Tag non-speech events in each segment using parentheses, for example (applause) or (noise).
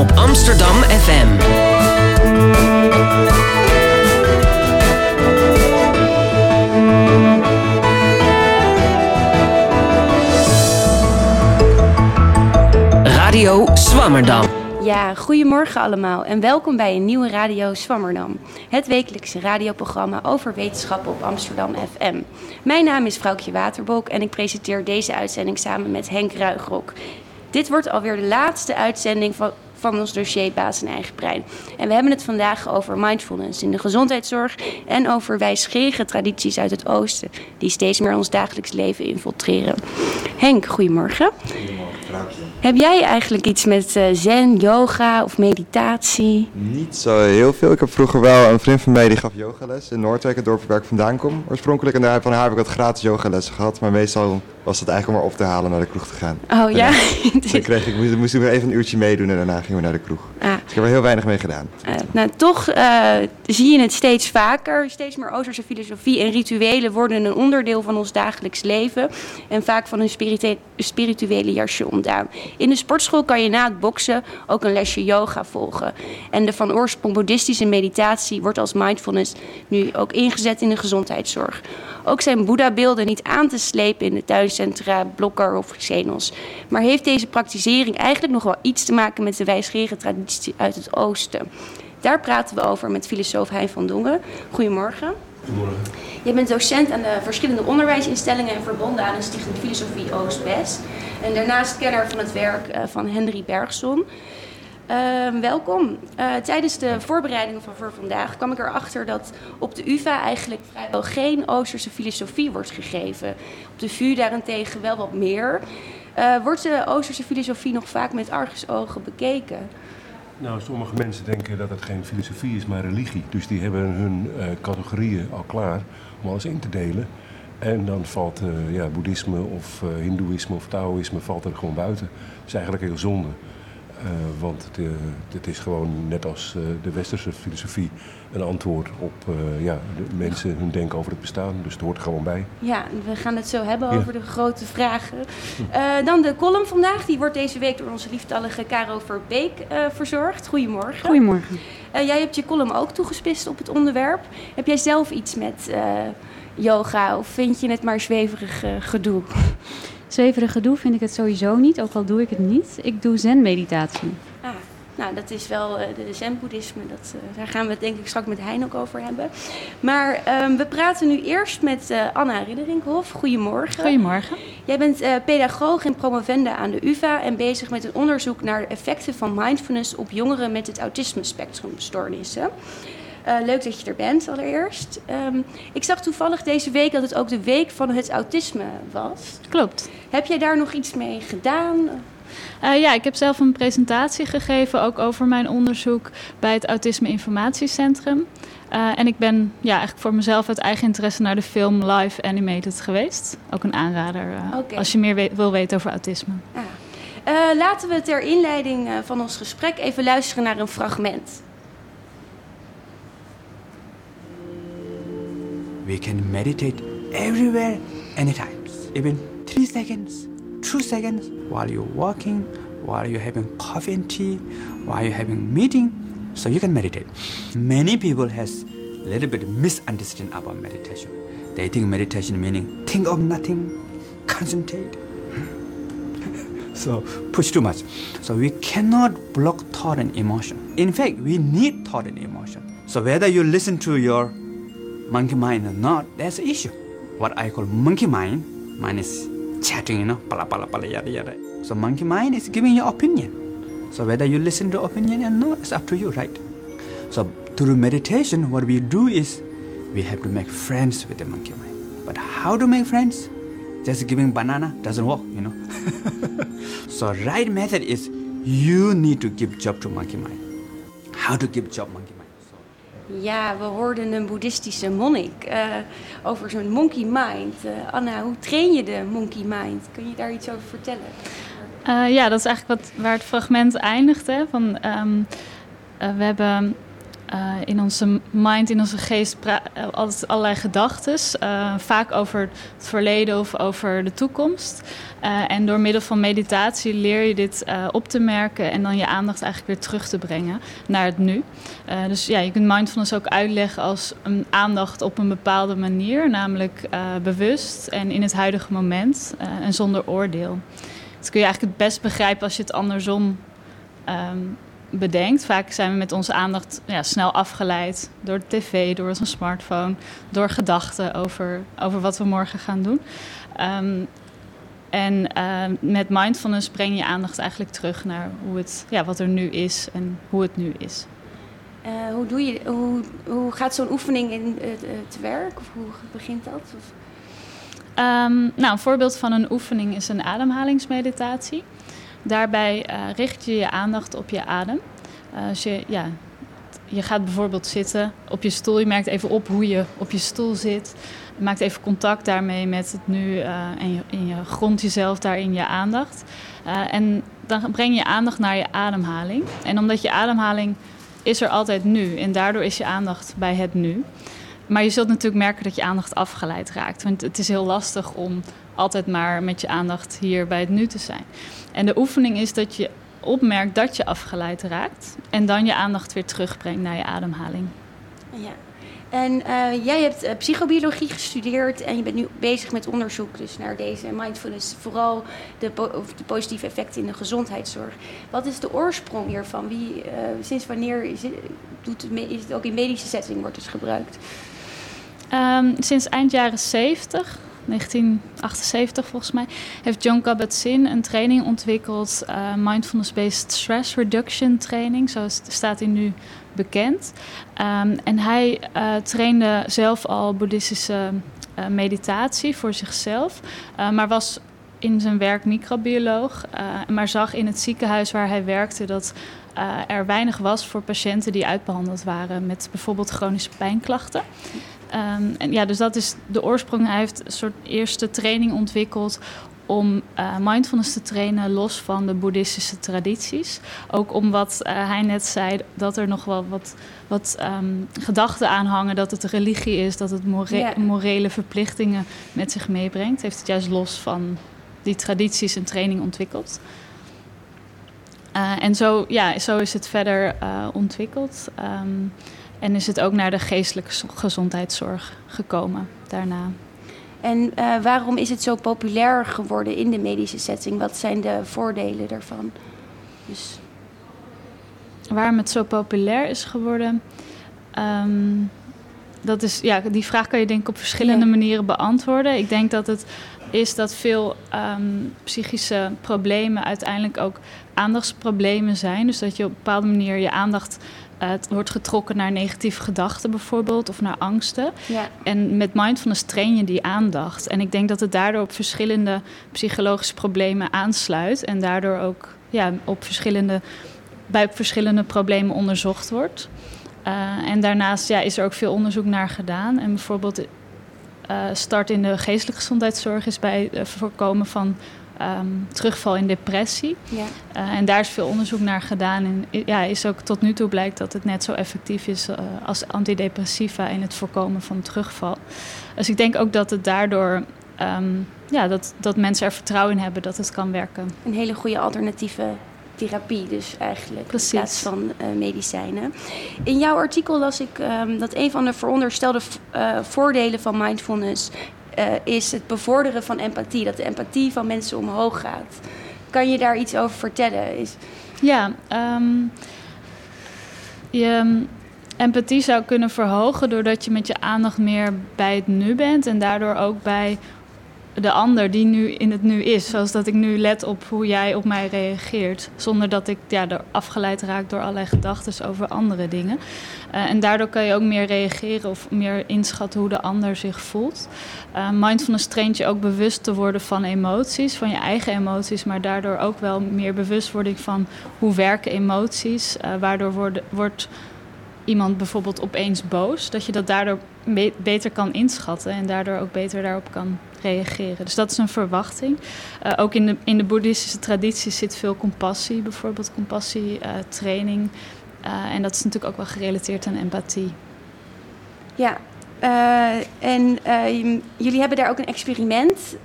op Amsterdam FM. Radio Swammerdam. Ja, goedemorgen allemaal en welkom bij een nieuwe Radio Swammerdam. Het wekelijkse radioprogramma over wetenschappen op Amsterdam FM. Mijn naam is Vrouwtje Waterbok en ik presenteer deze uitzending samen met Henk Ruigrok. Dit wordt alweer de laatste uitzending van, van ons dossier Baas en Eigen Brein. En we hebben het vandaag over mindfulness in de gezondheidszorg en over wijsgerige tradities uit het oosten, die steeds meer ons dagelijks leven infiltreren. Henk, goedemorgen. Goedemorgen. Heb jij eigenlijk iets met uh, zen, yoga of meditatie? Niet zo heel veel. Ik heb vroeger wel een vriend van mij die gaf yogales in Noordwijk, het dorp waar ik vandaan kom. Oorspronkelijk en daar, van haar heb ik wat gratis yogalessen gehad. Maar meestal was het eigenlijk om maar op te halen naar de kroeg te gaan. Oh ja? (laughs) Dus dan kreeg ik, moest, moest ik even een uurtje meedoen en daarna gingen we naar de kroeg. Ah. Dus ik heb er heel weinig mee gedaan. Uh, nou, toch uh, zie je het steeds vaker. Steeds meer Oosterse filosofie en rituelen worden een onderdeel van ons dagelijks leven. En vaak van een spiritu spirituele jasje ontdaan. In de sportschool kan je na het boksen ook een lesje yoga volgen. En de van oorsprong boeddhistische meditatie wordt als mindfulness nu ook ingezet in de gezondheidszorg. Ook zijn Boeddha-beelden niet aan te slepen in de tuincentra, Blokker of Xenos. Maar heeft deze praktisering eigenlijk nog wel iets te maken met de wijsgerige traditie uit het oosten? Daar praten we over met filosoof Hein van Dongen. Goedemorgen. Goedemorgen. Je bent docent aan de verschillende onderwijsinstellingen en verbonden aan de Stichting Filosofie Oost-West. En daarnaast kenner van het werk van Henry Bergson. Uh, welkom. Uh, tijdens de voorbereidingen van voor vandaag kwam ik erachter dat op de UvA eigenlijk vrijwel geen Oosterse filosofie wordt gegeven. Op de VU daarentegen wel wat meer. Uh, wordt de Oosterse filosofie nog vaak met argusogen bekeken? Nou, sommige mensen denken dat het geen filosofie is, maar religie. Dus die hebben hun uh, categorieën al klaar om alles in te delen. En dan valt ja, boeddhisme of hindoeïsme of taoïsme valt er gewoon buiten. Dat is eigenlijk heel zonde. Uh, want het, het, is gewoon net als uh, de westerse filosofie een antwoord op ja, de mensen hun denken over het bestaan. Dus het hoort er gewoon bij. Ja, we gaan het zo hebben over de grote vragen. dan de column vandaag. Die wordt deze week door onze lieftallige Caro Verbeek verzorgd. Goedemorgen. Goedemorgen. jij hebt je column ook toegespitst op het onderwerp. Heb jij zelf iets met yoga of vind je het maar zweverig gedoe? Zweverig gedoe vind ik het sowieso niet, ook al doe ik het niet. Ik doe zen-meditatie. Ah, nou, dat is wel uh, de zen-boeddhisme. Dat, uh, daar gaan we het denk ik straks met Hein ook over hebben. Maar um, we praten nu eerst met uh, Anna Ridderinkhoff. Goedemorgen. Goedemorgen. Jij bent pedagoog en promovenda aan de UvA... en bezig met een onderzoek naar de effecten van mindfulness... op jongeren met het autisme-spectrumstoornissen. Uh, leuk dat je er bent allereerst. Um, ik zag toevallig deze week dat het ook de week van het autisme was. Klopt. Heb jij daar nog iets mee gedaan? Uh, ja, ik heb zelf een presentatie gegeven ook over mijn onderzoek bij het Autisme Informatiecentrum. Uh, en ik ben ja, eigenlijk voor mezelf uit eigen interesse naar de film Live Animated geweest. Ook een aanrader okay. als je meer wil weten over autisme. Ah. laten we ter inleiding van ons gesprek even luisteren naar een fragment. We can meditate everywhere, anytime. Even three seconds, two seconds, while you're walking, while you're having coffee and tea, while you're having meeting, so you can meditate. Many people has a little bit misunderstanding about meditation. They think meditation meaning think of nothing, concentrate. (laughs) so push too much. So we cannot block thought and emotion. In fact, we need thought and emotion. So whether you listen to your monkey mind or not, that's the issue. What I call monkey mind, mind is chatting, you know, pala pala pala yada yada. So monkey mind is giving your opinion. So whether you listen to opinion or not, it's up to you, right? So through meditation, what we do is we have to make friends with the monkey mind. But how to make friends? Just giving banana doesn't work, you know. (laughs) so right method is you need to give job to monkey mind. How to give job? Ja, we hoorden een boeddhistische monnik uh, over zo'n monkey mind. Uh, Anna, hoe train je de monkey mind? Kun je daar iets over vertellen? Uh, ja, dat is eigenlijk wat, waar het fragment eindigt. Van, um, we hebben uh, in onze mind, in onze geest, altijd allerlei gedachten. Uh, vaak over het verleden of over de toekomst. En door middel van meditatie leer je dit op te merken en dan je aandacht eigenlijk weer terug te brengen naar het nu. dus ja, je kunt mindfulness ook uitleggen als een aandacht op een bepaalde manier, namelijk bewust en in het huidige moment en zonder oordeel. Dat kun je eigenlijk het best begrijpen als je het andersom um, bedenkt. Vaak zijn we met onze aandacht ja, snel afgeleid door de tv, door onze smartphone, door gedachten over, over wat we morgen gaan doen. Um, en uh, met mindfulness breng je aandacht eigenlijk terug naar hoe het, ja, wat er nu is en hoe het nu is. Uh, hoe, doe je, hoe, hoe gaat zo'n oefening in uh, te werk? Of hoe begint dat? Of? Um, nou, een voorbeeld van een oefening is een ademhalingsmeditatie. Daarbij uh, richt je je aandacht op je adem. Uh, als je, ja, je gaat bijvoorbeeld zitten op je stoel. Je merkt even op hoe je op je stoel zit. Je maakt even contact daarmee met het nu uh, en, je, en je grond jezelf daarin je aandacht. en dan breng je aandacht naar je ademhaling. En omdat je ademhaling is er altijd nu en daardoor is je aandacht bij het nu. Maar je zult natuurlijk merken dat je aandacht afgeleid raakt. Want het is heel lastig om altijd maar met je aandacht hier bij het nu te zijn. En de oefening is dat je opmerkt dat je afgeleid raakt en dan je aandacht weer terugbrengt naar je ademhaling. Ja. En uh, jij hebt uh, psychobiologie gestudeerd en je bent nu bezig met onderzoek dus naar deze mindfulness, vooral de, po de positieve effecten in de gezondheidszorg. Wat is de oorsprong hiervan? Wie, uh, sinds wanneer is het, doet is het ook in medische setting wordt het gebruikt? Um, sinds eind jaren 70 1978 volgens mij, heeft John Kabat-Zinn een training ontwikkeld, uh, mindfulness-based stress reduction training, zo staat hij nu bekend. Um, en hij uh, trainde zelf al boeddhistische uh, meditatie voor zichzelf, maar was in zijn werk microbioloog, maar zag in het ziekenhuis waar hij werkte dat er weinig was voor patiënten die uitbehandeld waren met bijvoorbeeld chronische pijnklachten. Um, en ja, dus dat is de oorsprong. Hij heeft een soort eerste training ontwikkeld om uh, mindfulness te trainen los van de boeddhistische tradities. Ook om wat uh, hij net zei, dat er nog wel wat, wat um, gedachten aan hangen dat het religie is, dat het more yeah. morele verplichtingen met zich meebrengt. Heeft het juist los van die tradities een training ontwikkeld. Uh, en zo, ja, zo is het verder ontwikkeld. Um, en is het ook naar de geestelijke gezondheidszorg gekomen daarna. En uh, waarom is het zo populair geworden in de medische setting? Wat zijn de voordelen daarvan? Dus... Waarom het zo populair is geworden? Um, dat is, ja, die vraag kan je denk ik op verschillende ja. manieren beantwoorden. Ik denk dat het is dat veel um, psychische problemen uiteindelijk ook aandachtsproblemen zijn. Dus dat je op een bepaalde manier je aandacht het wordt getrokken naar negatieve gedachten bijvoorbeeld of naar angsten. Ja. En met mindfulness train je die aandacht. En ik denk dat het daardoor op verschillende psychologische problemen aansluit en daardoor ook ja, op verschillende, bij verschillende problemen onderzocht wordt. Uh, en daarnaast ja, is er ook veel onderzoek naar gedaan. En bijvoorbeeld start in de geestelijke gezondheidszorg is bij het voorkomen van um, terugval in depressie. Ja. Uh, en daar is veel onderzoek naar gedaan. En ja, is ook tot nu toe blijkt dat het net zo effectief is uh, als antidepressiva in het voorkomen van terugval. Dus ik denk ook dat het daardoor. Um, ja, dat, dat mensen er vertrouwen in hebben dat het kan werken. Een hele goede alternatieve therapie dus eigenlijk. Precies. In plaats van uh, medicijnen. In jouw artikel las ik um, dat een van de veronderstelde uh, voordelen van mindfulness uh, is het bevorderen van empathie. Dat de empathie van mensen omhoog gaat. Kan je daar iets over vertellen? Is... Ja, um, je empathie zou kunnen verhogen doordat je met je aandacht meer bij het nu bent en daardoor ook bij de ander die nu in het nu is. Zoals dat ik nu let op hoe jij op mij reageert. Zonder dat ik ja, er afgeleid raak door allerlei gedachten over andere dingen. Uh, en daardoor kan je ook meer reageren of meer inschatten hoe de ander zich voelt. Uh, mindfulness traint je ook bewust te worden van emoties, van je eigen emoties, maar daardoor ook wel meer bewustwording van hoe werken emoties. Uh, waardoor wordt, iemand bijvoorbeeld opeens boos, dat je dat daardoor be beter kan inschatten en daardoor ook beter daarop kan reageren. Dus dat is een verwachting. Uh, ook in de, in de boeddhistische traditie zit veel compassie, bijvoorbeeld compassietraining. Uh, en dat is natuurlijk ook wel gerelateerd aan empathie. Ja, en jullie hebben daar ook een experiment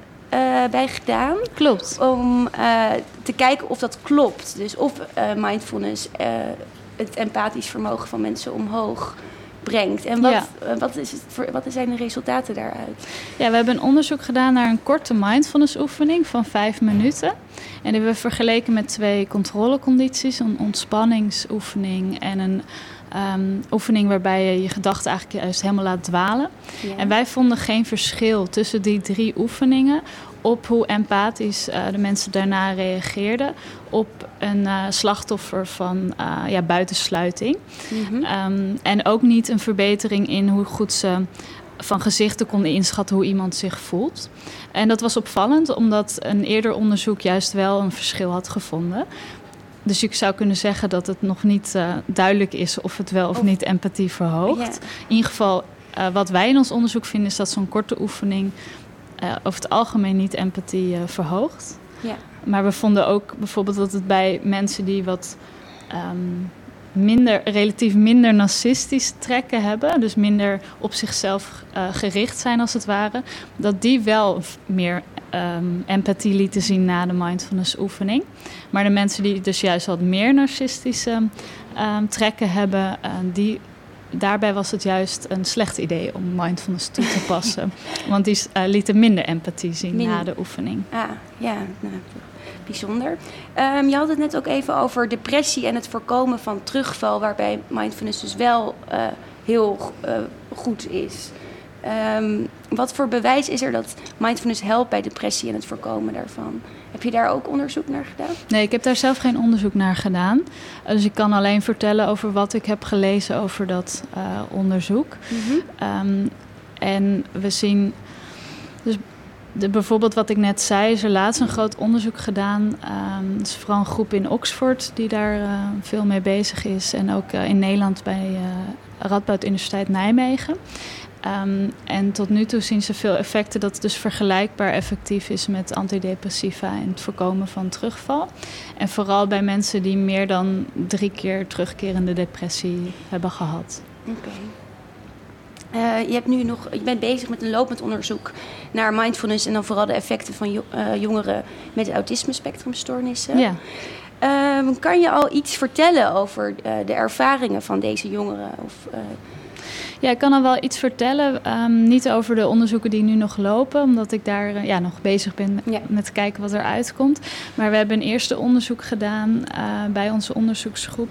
bij gedaan. Klopt. Om te kijken of dat klopt. Dus of mindfulness het empathisch vermogen van mensen omhoog brengt. En wat, ja. wat, is het voor, wat zijn de resultaten daaruit? Ja, we hebben een onderzoek gedaan naar een korte mindfulness oefening van vijf minuten. En die hebben we vergeleken met twee controlecondities. Een ontspanningsoefening en een um, oefening waarbij je je gedachten eigenlijk juist helemaal laat dwalen. Ja. En wij vonden geen verschil tussen die drie oefeningen op hoe empathisch uh, de mensen daarna reageerden op een uh, slachtoffer van uh, ja, buitensluiting. Mm -hmm. um, en ook niet een verbetering in hoe goed ze van gezichten konden inschatten hoe iemand zich voelt. En dat was opvallend, omdat een eerder onderzoek juist wel een verschil had gevonden. Dus ik zou kunnen zeggen dat het nog niet uh, duidelijk is of het wel of, of niet empathie verhoogt. Yeah. In ieder geval, uh, wat wij in ons onderzoek vinden, is dat zo'n korte oefening uh, over het algemeen niet empathie verhoogt. Yeah. Maar we vonden ook bijvoorbeeld dat het bij mensen die wat um, minder, relatief minder narcistische trekken hebben, dus minder op zichzelf gericht zijn als het ware, dat die wel meer um, empathie lieten zien na de mindfulness oefening. Maar de mensen die dus juist wat meer narcistische um, trekken hebben, uh, die, daarbij was het juist een slecht idee om mindfulness toe te passen. (laughs) Want die uh, lieten minder empathie zien na de oefening. Ah, ja, nou, bijzonder. Um, je had het net ook even over depressie en het voorkomen van terugval, waarbij mindfulness dus wel uh, heel goed is. Um, wat voor bewijs is er dat mindfulness helpt bij depressie en het voorkomen daarvan? Heb je daar ook onderzoek naar gedaan? Nee, ik heb daar zelf geen onderzoek naar gedaan. Dus ik kan alleen vertellen over wat ik heb gelezen over dat uh, onderzoek. Mm -hmm. um, en we zien. Dus de, bijvoorbeeld wat ik net zei, is er laatst een groot onderzoek gedaan. Um, het is vooral een groep in Oxford die daar uh, veel mee bezig is. En ook uh, in Nederland bij uh, Radboud Universiteit Nijmegen. Um, en tot nu toe zien ze veel effecten dat het dus vergelijkbaar effectief is met antidepressiva en het voorkomen van terugval. En vooral bij mensen die meer dan drie keer terugkerende depressie hebben gehad. Oké. Okay. Uh, je, hebt nu nog, je bent bezig met een lopend onderzoek naar mindfulness en dan vooral de effecten van jo uh, jongeren met autisme-spectrumstoornissen. Ja. Um, kan je al iets vertellen over uh, de ervaringen van deze jongeren? Of, ja, ik kan al wel iets vertellen. Um, niet over de onderzoeken die nu nog lopen, omdat ik daar uh, ja, nog bezig ben met, ja. met kijken wat er uitkomt. Maar we hebben een eerste onderzoek gedaan uh, bij onze onderzoeksgroep.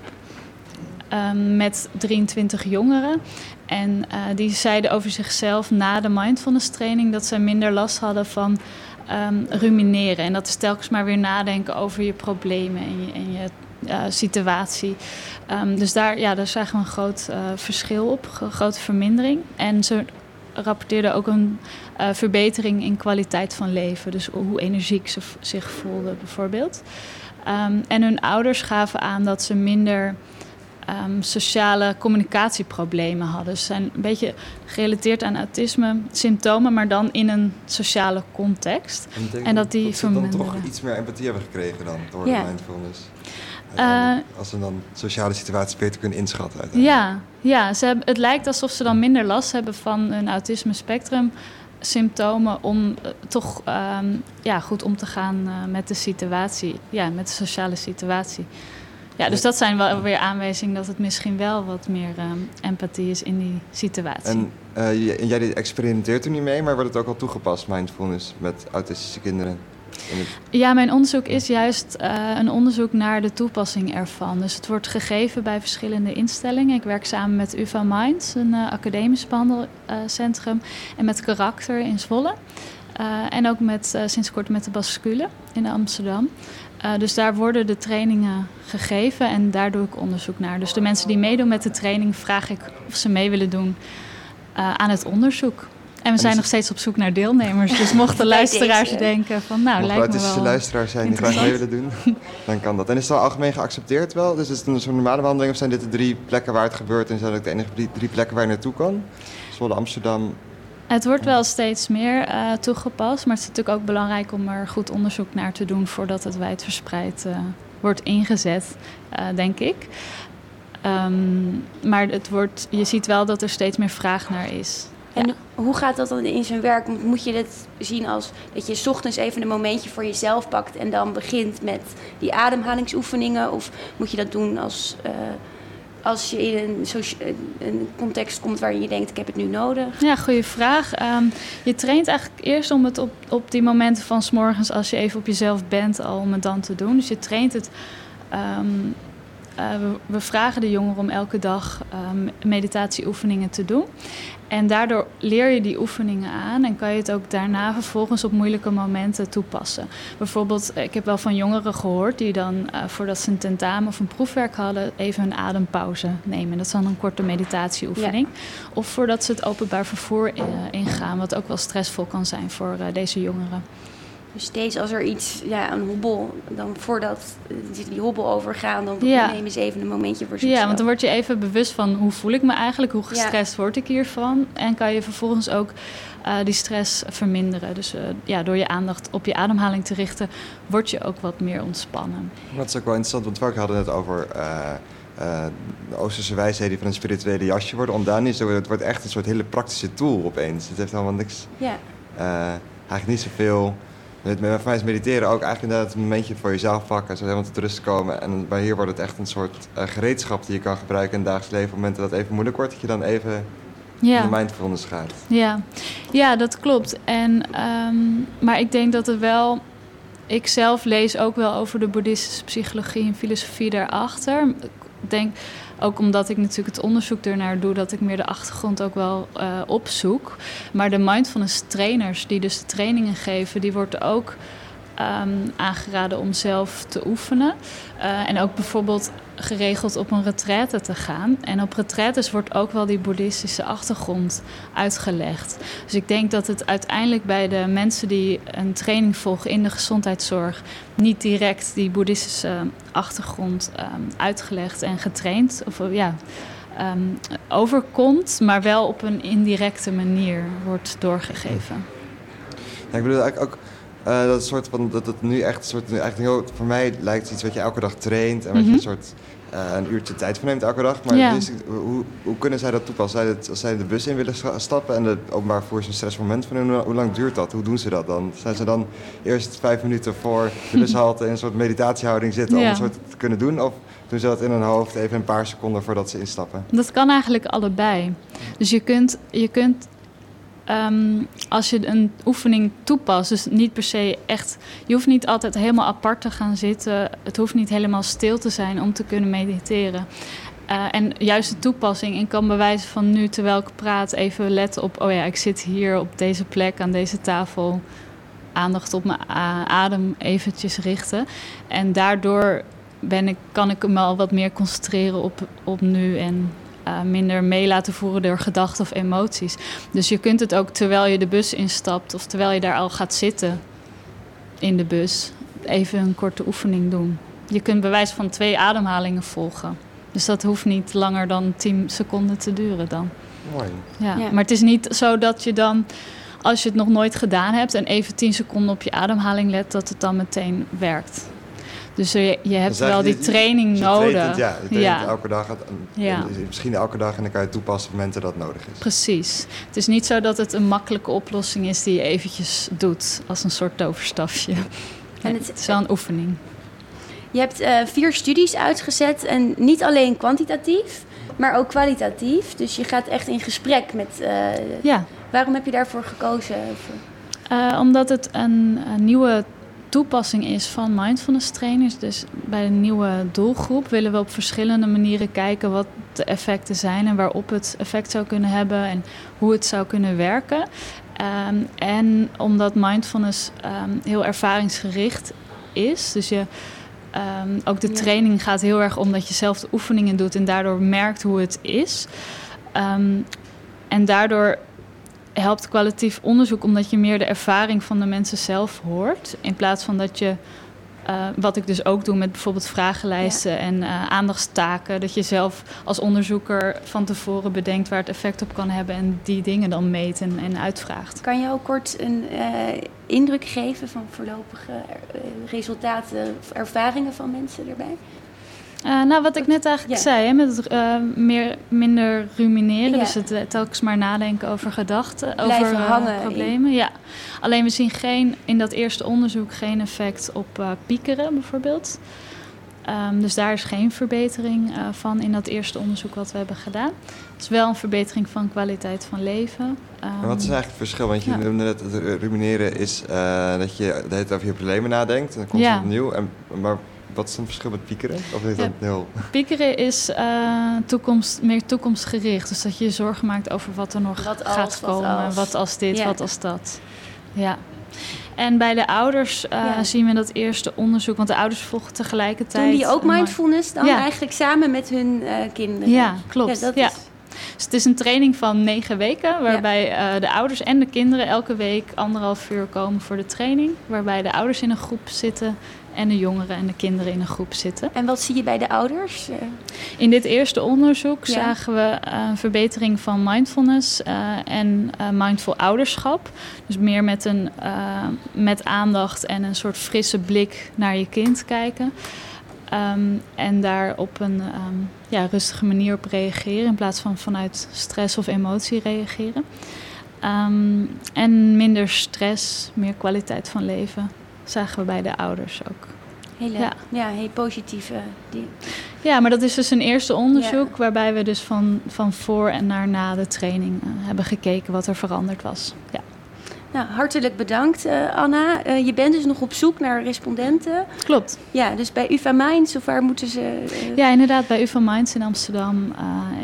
Um, met 23 jongeren. En uh, die zeiden over zichzelf na de mindfulness training dat ze minder last hadden van um, rumineren. En dat is telkens maar weer nadenken over je problemen en je, en je uh, situatie. Um, dus daar, ja, daar zagen we een groot uh, verschil op, een grote vermindering. En ze rapporteerden ook een uh, verbetering in kwaliteit van leven. Dus hoe energiek ze zich voelden, bijvoorbeeld. Um, en hun ouders gaven aan dat ze minder um, sociale communicatieproblemen hadden. Ze zijn een beetje gerelateerd aan autisme symptomen, maar dan in een sociale context. En, en dat die dat ze dan toch iets meer empathie hebben gekregen dan door yeah. de mindfulness. Uh, als ze dan sociale situaties beter kunnen inschatten. Ja, ja ze hebben, het lijkt alsof ze dan minder last hebben van een autisme spectrum symptomen om uh, toch um, ja, goed om te gaan uh, met de situatie, ja, met de sociale situatie. Ja, dus dat zijn wel weer aanwijzingen dat het misschien wel wat meer um, empathie is in die situatie. En jij experimenteert er niet mee, maar wordt het ook al toegepast, mindfulness, met autistische kinderen? Ja, mijn onderzoek is juist uh, een onderzoek naar de toepassing ervan. Dus het wordt gegeven bij verschillende instellingen. Ik werk samen met UvA Minds, een uh, academisch behandelcentrum, en met Karakter in Zwolle. en ook met, sinds kort met de Bascule in Amsterdam. dus daar worden de trainingen gegeven en daar doe ik onderzoek naar. Dus de mensen die meedoen met de training vraag ik of ze mee willen doen aan het onderzoek. En we zijn nog steeds op zoek naar deelnemers. Dus (laughs) mochten luisteraars denken van nou, Mocht lijkt me wel... luisteraars zijn die graag mee willen doen, (laughs) dan kan dat. En is het al algemeen geaccepteerd wel? Dus is het een soort normale behandeling of zijn dit de drie plekken waar het gebeurt... en zijn dat ook de enige drie plekken waar je naartoe kan? Zwolle, Amsterdam... Het wordt wel steeds meer uh, toegepast, maar het is natuurlijk ook belangrijk om er goed onderzoek naar te doen voordat het wijdverspreid uh, wordt ingezet, uh, denk ik. Ehm, maar het wordt, je ziet wel dat er steeds meer vraag naar is. En hoe gaat dat dan in zijn werk? Moet- je dit zien als dat je ochtends even een momentje voor jezelf pakt en dan begint met die ademhalingsoefeningen? Of moet je dat doen als, eh, als je in een, een context komt waarin je denkt: ik heb het nu nodig? Ja, goede vraag. Ehm, je traint eigenlijk eerst om het op, op die momenten van 's morgens, als je even op jezelf bent, al om het dan te doen. Dus je traint het. ehm, eh, we, we vragen de jongeren om elke dag ehm, meditatieoefeningen te doen. En daardoor leer je die oefeningen aan en kan je het ook daarna vervolgens op moeilijke momenten toepassen. Bijvoorbeeld, eh, ik heb wel van jongeren gehoord die dan eh, voordat ze een tentamen of een proefwerk hadden, even een adempauze nemen. Dat is dan een korte meditatieoefening. Of voordat ze het openbaar vervoer ingaan, wat ook wel stressvol kan zijn voor deze jongeren. Dus steeds als er iets, ja, een hobbel, dan voordat die hobbel overgaan, dan Ja. nemen ze even een momentje voor zichzelf. Ja, want dan word je even bewust van hoe voel ik me eigenlijk, hoe gestrest word ik hiervan. En kan je vervolgens ook eh, die stress verminderen. Dus eh, ja, door je aandacht op je ademhaling te richten, word je ook wat meer ontspannen. Dat is ook wel interessant, want we hadden het over eh, eh, de Oosterse wijsheden die van een spirituele jasje worden ontdaan. is. Het wordt echt een soort hele praktische tool opeens. Het heeft helemaal niks, Ja. eh, eigenlijk niet zoveel... Met, is mediteren ook eigenlijk inderdaad een momentje voor jezelf pakken, zo helemaal tot rust komen. En bij hier wordt het echt een soort eh, gereedschap die je kan gebruiken in het dagelijks leven. Op momenten dat het even moeilijk wordt, dat je dan even Ja. in de mindfulness gaat. Ja, ja dat klopt. En, ehm, maar ik denk dat er wel. Ik zelf lees ook wel over de boeddhistische psychologie en filosofie daarachter. Ik denk ook omdat ik natuurlijk het onderzoek ernaar doe, dat ik meer de achtergrond ook wel eh, opzoek. Maar de mindfulness trainers die dus de trainingen geven, die wordt ook ehm, aangeraden om zelf te oefenen. Eh, en ook bijvoorbeeld geregeld op een retraite te gaan. En op retraites wordt ook wel die boeddhistische achtergrond uitgelegd. Dus ik denk dat het uiteindelijk bij de mensen die een training volgen in de gezondheidszorg niet direct die boeddhistische achtergrond ehm, uitgelegd en getraind of eh, ja, ehm, overkomt, maar wel op een indirecte manier wordt doorgegeven. Ja, ik bedoel ook eh, dat soort van dat het nu echt een soort eigenlijk heel voor mij lijkt het iets wat je elke dag traint en wat je Mhm. een soort eh, een uurtje tijd voor neemt elke dag. Maar Ja. dus, hoe, hoe kunnen zij dat toepassen? Zij het, als zij de bus in willen sta- stappen en het openbaar vervoer is een stressvol moment voor hun, hoe lang duurt dat? Hoe doen ze dat dan? Zijn ze dan eerst vijf minuten voor de bushalte in een soort meditatiehouding zitten om een soort te kunnen doen? Of doen ze dat in hun hoofd even een paar seconden voordat ze instappen? Dat kan eigenlijk allebei. Dus je kunt, je kunt ehm, als je een oefening toepast, dus niet per se echt, je hoeft niet altijd helemaal apart te gaan zitten. Het hoeft niet helemaal stil te zijn om te kunnen mediteren. Eh, en juist de toepassing, ik kan bewijzen van nu terwijl ik praat, even letten op, oh ja, ik zit hier op deze plek aan deze tafel. Aandacht op mijn adem eventjes richten. En daardoor ben ik, kan ik me al wat meer concentreren op, op nu en eh, minder mee laten voeren door gedachten of emoties. Dus je kunt het ook terwijl je de bus instapt of terwijl je daar al gaat zitten in de bus, even een korte oefening doen. Je kunt bewijs van twee ademhalingen volgen. Dus dat hoeft niet langer dan 10 seconden te duren dan. Mooi. Ja. Ja. Maar het is niet zo dat je dan, als je het nog nooit gedaan hebt en even 10 seconden op je ademhaling let, dat het dan meteen werkt. Dus je, je hebt wel die je- training traint nodig. het, ja, je traint Ja. het elke dag. Het- Ja. en Misschien elke dag en dan kan je het toepassen op momenten dat het nodig is. Precies. Het is niet zo dat het een makkelijke oplossing is die je eventjes doet als een soort toverstafje. Nee, het- het is wel een oefening. Je hebt eh, vier studies uitgezet en niet alleen kwantitatief, maar ook kwalitatief. Dus je gaat echt in gesprek met. eh, Ja, waarom heb je daarvoor gekozen? eh, omdat het een, een nieuwe toepassing is van mindfulness trainers. Dus bij een nieuwe doelgroep willen we op verschillende manieren kijken wat de effecten zijn en waarop het effect zou kunnen hebben en hoe het zou kunnen werken. Ehm, en omdat mindfulness ehm, heel ervaringsgericht is, dus je ehm, ook de training gaat heel erg om dat je zelf de oefeningen doet en daardoor merkt hoe het is. En daardoor helpt kwalitatief onderzoek omdat je meer de ervaring van de mensen zelf hoort. In plaats van dat je, eh, wat ik dus ook doe met bijvoorbeeld vragenlijsten en eh, aandachtstaken, dat je zelf als onderzoeker van tevoren bedenkt waar het effect op kan hebben en die dingen dan meet en, en uitvraagt. Kan je ook kort een eh, indruk geven van voorlopige resultaten of ervaringen van mensen erbij? Uh, nou, wat ik net eigenlijk Ja. zei, hè, met het uh, meer, minder rumineren. Ja. Dus het uh, telkens maar nadenken over gedachten, over uh, hangen problemen. Ja. Alleen we zien geen, in dat eerste onderzoek geen effect op uh, piekeren bijvoorbeeld. Um, dus daar is geen verbetering uh, van in dat eerste onderzoek wat we hebben gedaan. Het is wel een verbetering van kwaliteit van leven. Um, Maar wat is eigenlijk het verschil? Want je ja. noemde net, het rumineren is uh, dat je de hele tijd over je problemen nadenkt. En dan komt Ja. het opnieuw. En, maar wat is het verschil met piekeren? Of is dat Ja. Piekeren is uh, toekomst, meer toekomstgericht. Dus dat je je zorgen maakt over wat er nog Wat als, gaat wat komen. als. Wat als dit, Ja. wat als dat. Ja. En bij de ouders uh, Ja. zien we dat eerste onderzoek... want de ouders volgen tegelijkertijd... Doen die ook mindfulness dan Ja. eigenlijk samen met hun eh, kinderen? Ja, klopt. Ja, dat Ja. is... Dus het is een training van negen weken... waarbij uh, de ouders en de kinderen elke week anderhalf uur komen voor de training. Waarbij de ouders in een groep zitten... en de jongeren en de kinderen in een groep zitten. En wat zie je bij de ouders? Eh, In dit eerste onderzoek Ja. zagen we uh, een verbetering van mindfulness uh, en mindful ouderschap. Dus meer met, een, met aandacht en een soort frisse blik naar je kind kijken. Um, en daar op een um, ja, rustige manier op reageren in plaats van vanuit stress of emotie reageren. Um, en minder stress, meer kwaliteit van leven zagen we bij de ouders ook. Hele, ja. Heel positieve dingen. Ja, maar dat is dus een eerste onderzoek Ja. waarbij we dus van, van voor en naar na de training uh, hebben gekeken wat er veranderd was. Ja. Nou, hartelijk bedankt uh, Anna. Uh, je bent dus nog op zoek naar respondenten. Klopt. Ja, dus bij UvA Minds, of waar moeten ze... Uh... Ja, inderdaad, bij UvA Minds in Amsterdam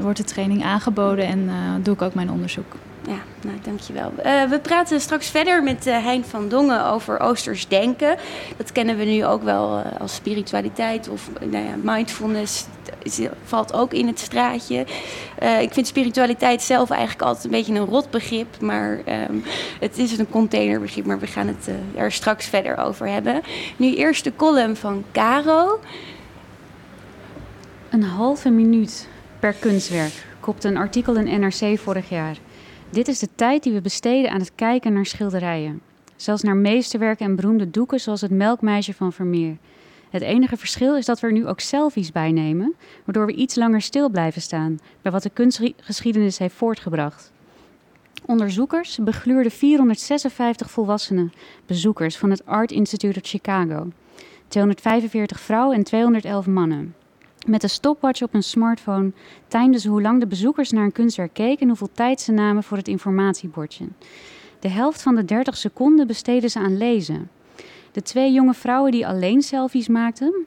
wordt de training aangeboden en doe ik ook mijn onderzoek. Ja, nou, dankjewel. Uh, we praten straks verder met uh, Hein van Dongen over Oosters denken. Dat kennen we nu ook wel uh, als spiritualiteit of nou ja, mindfulness. Valt ook in het straatje. Ik vind spiritualiteit zelf eigenlijk altijd een beetje een rot begrip. Maar um, het is een containerbegrip. Maar we gaan het er straks verder over hebben. Nu eerst de column van Caro. Een halve minuut per kunstwerk, kopte een artikel in NRC vorig jaar. Dit is de tijd die we besteden aan het kijken naar schilderijen. Zelfs naar meesterwerken en beroemde doeken zoals het Melkmeisje van Vermeer. Het enige verschil is dat we er nu ook selfies bij nemen, waardoor we iets langer stil blijven staan bij wat de kunstgeschiedenis heeft voortgebracht. Onderzoekers begluurden 456 volwassenen, bezoekers van het Art Institute of Chicago. 245 vrouwen en 211 mannen. Met een stopwatch op een smartphone timden ze hoe lang de bezoekers naar een kunstwerk keken en hoeveel tijd ze namen voor het informatiebordje. De helft van de 30 seconden besteden ze aan lezen. De twee jonge vrouwen die alleen selfies maakten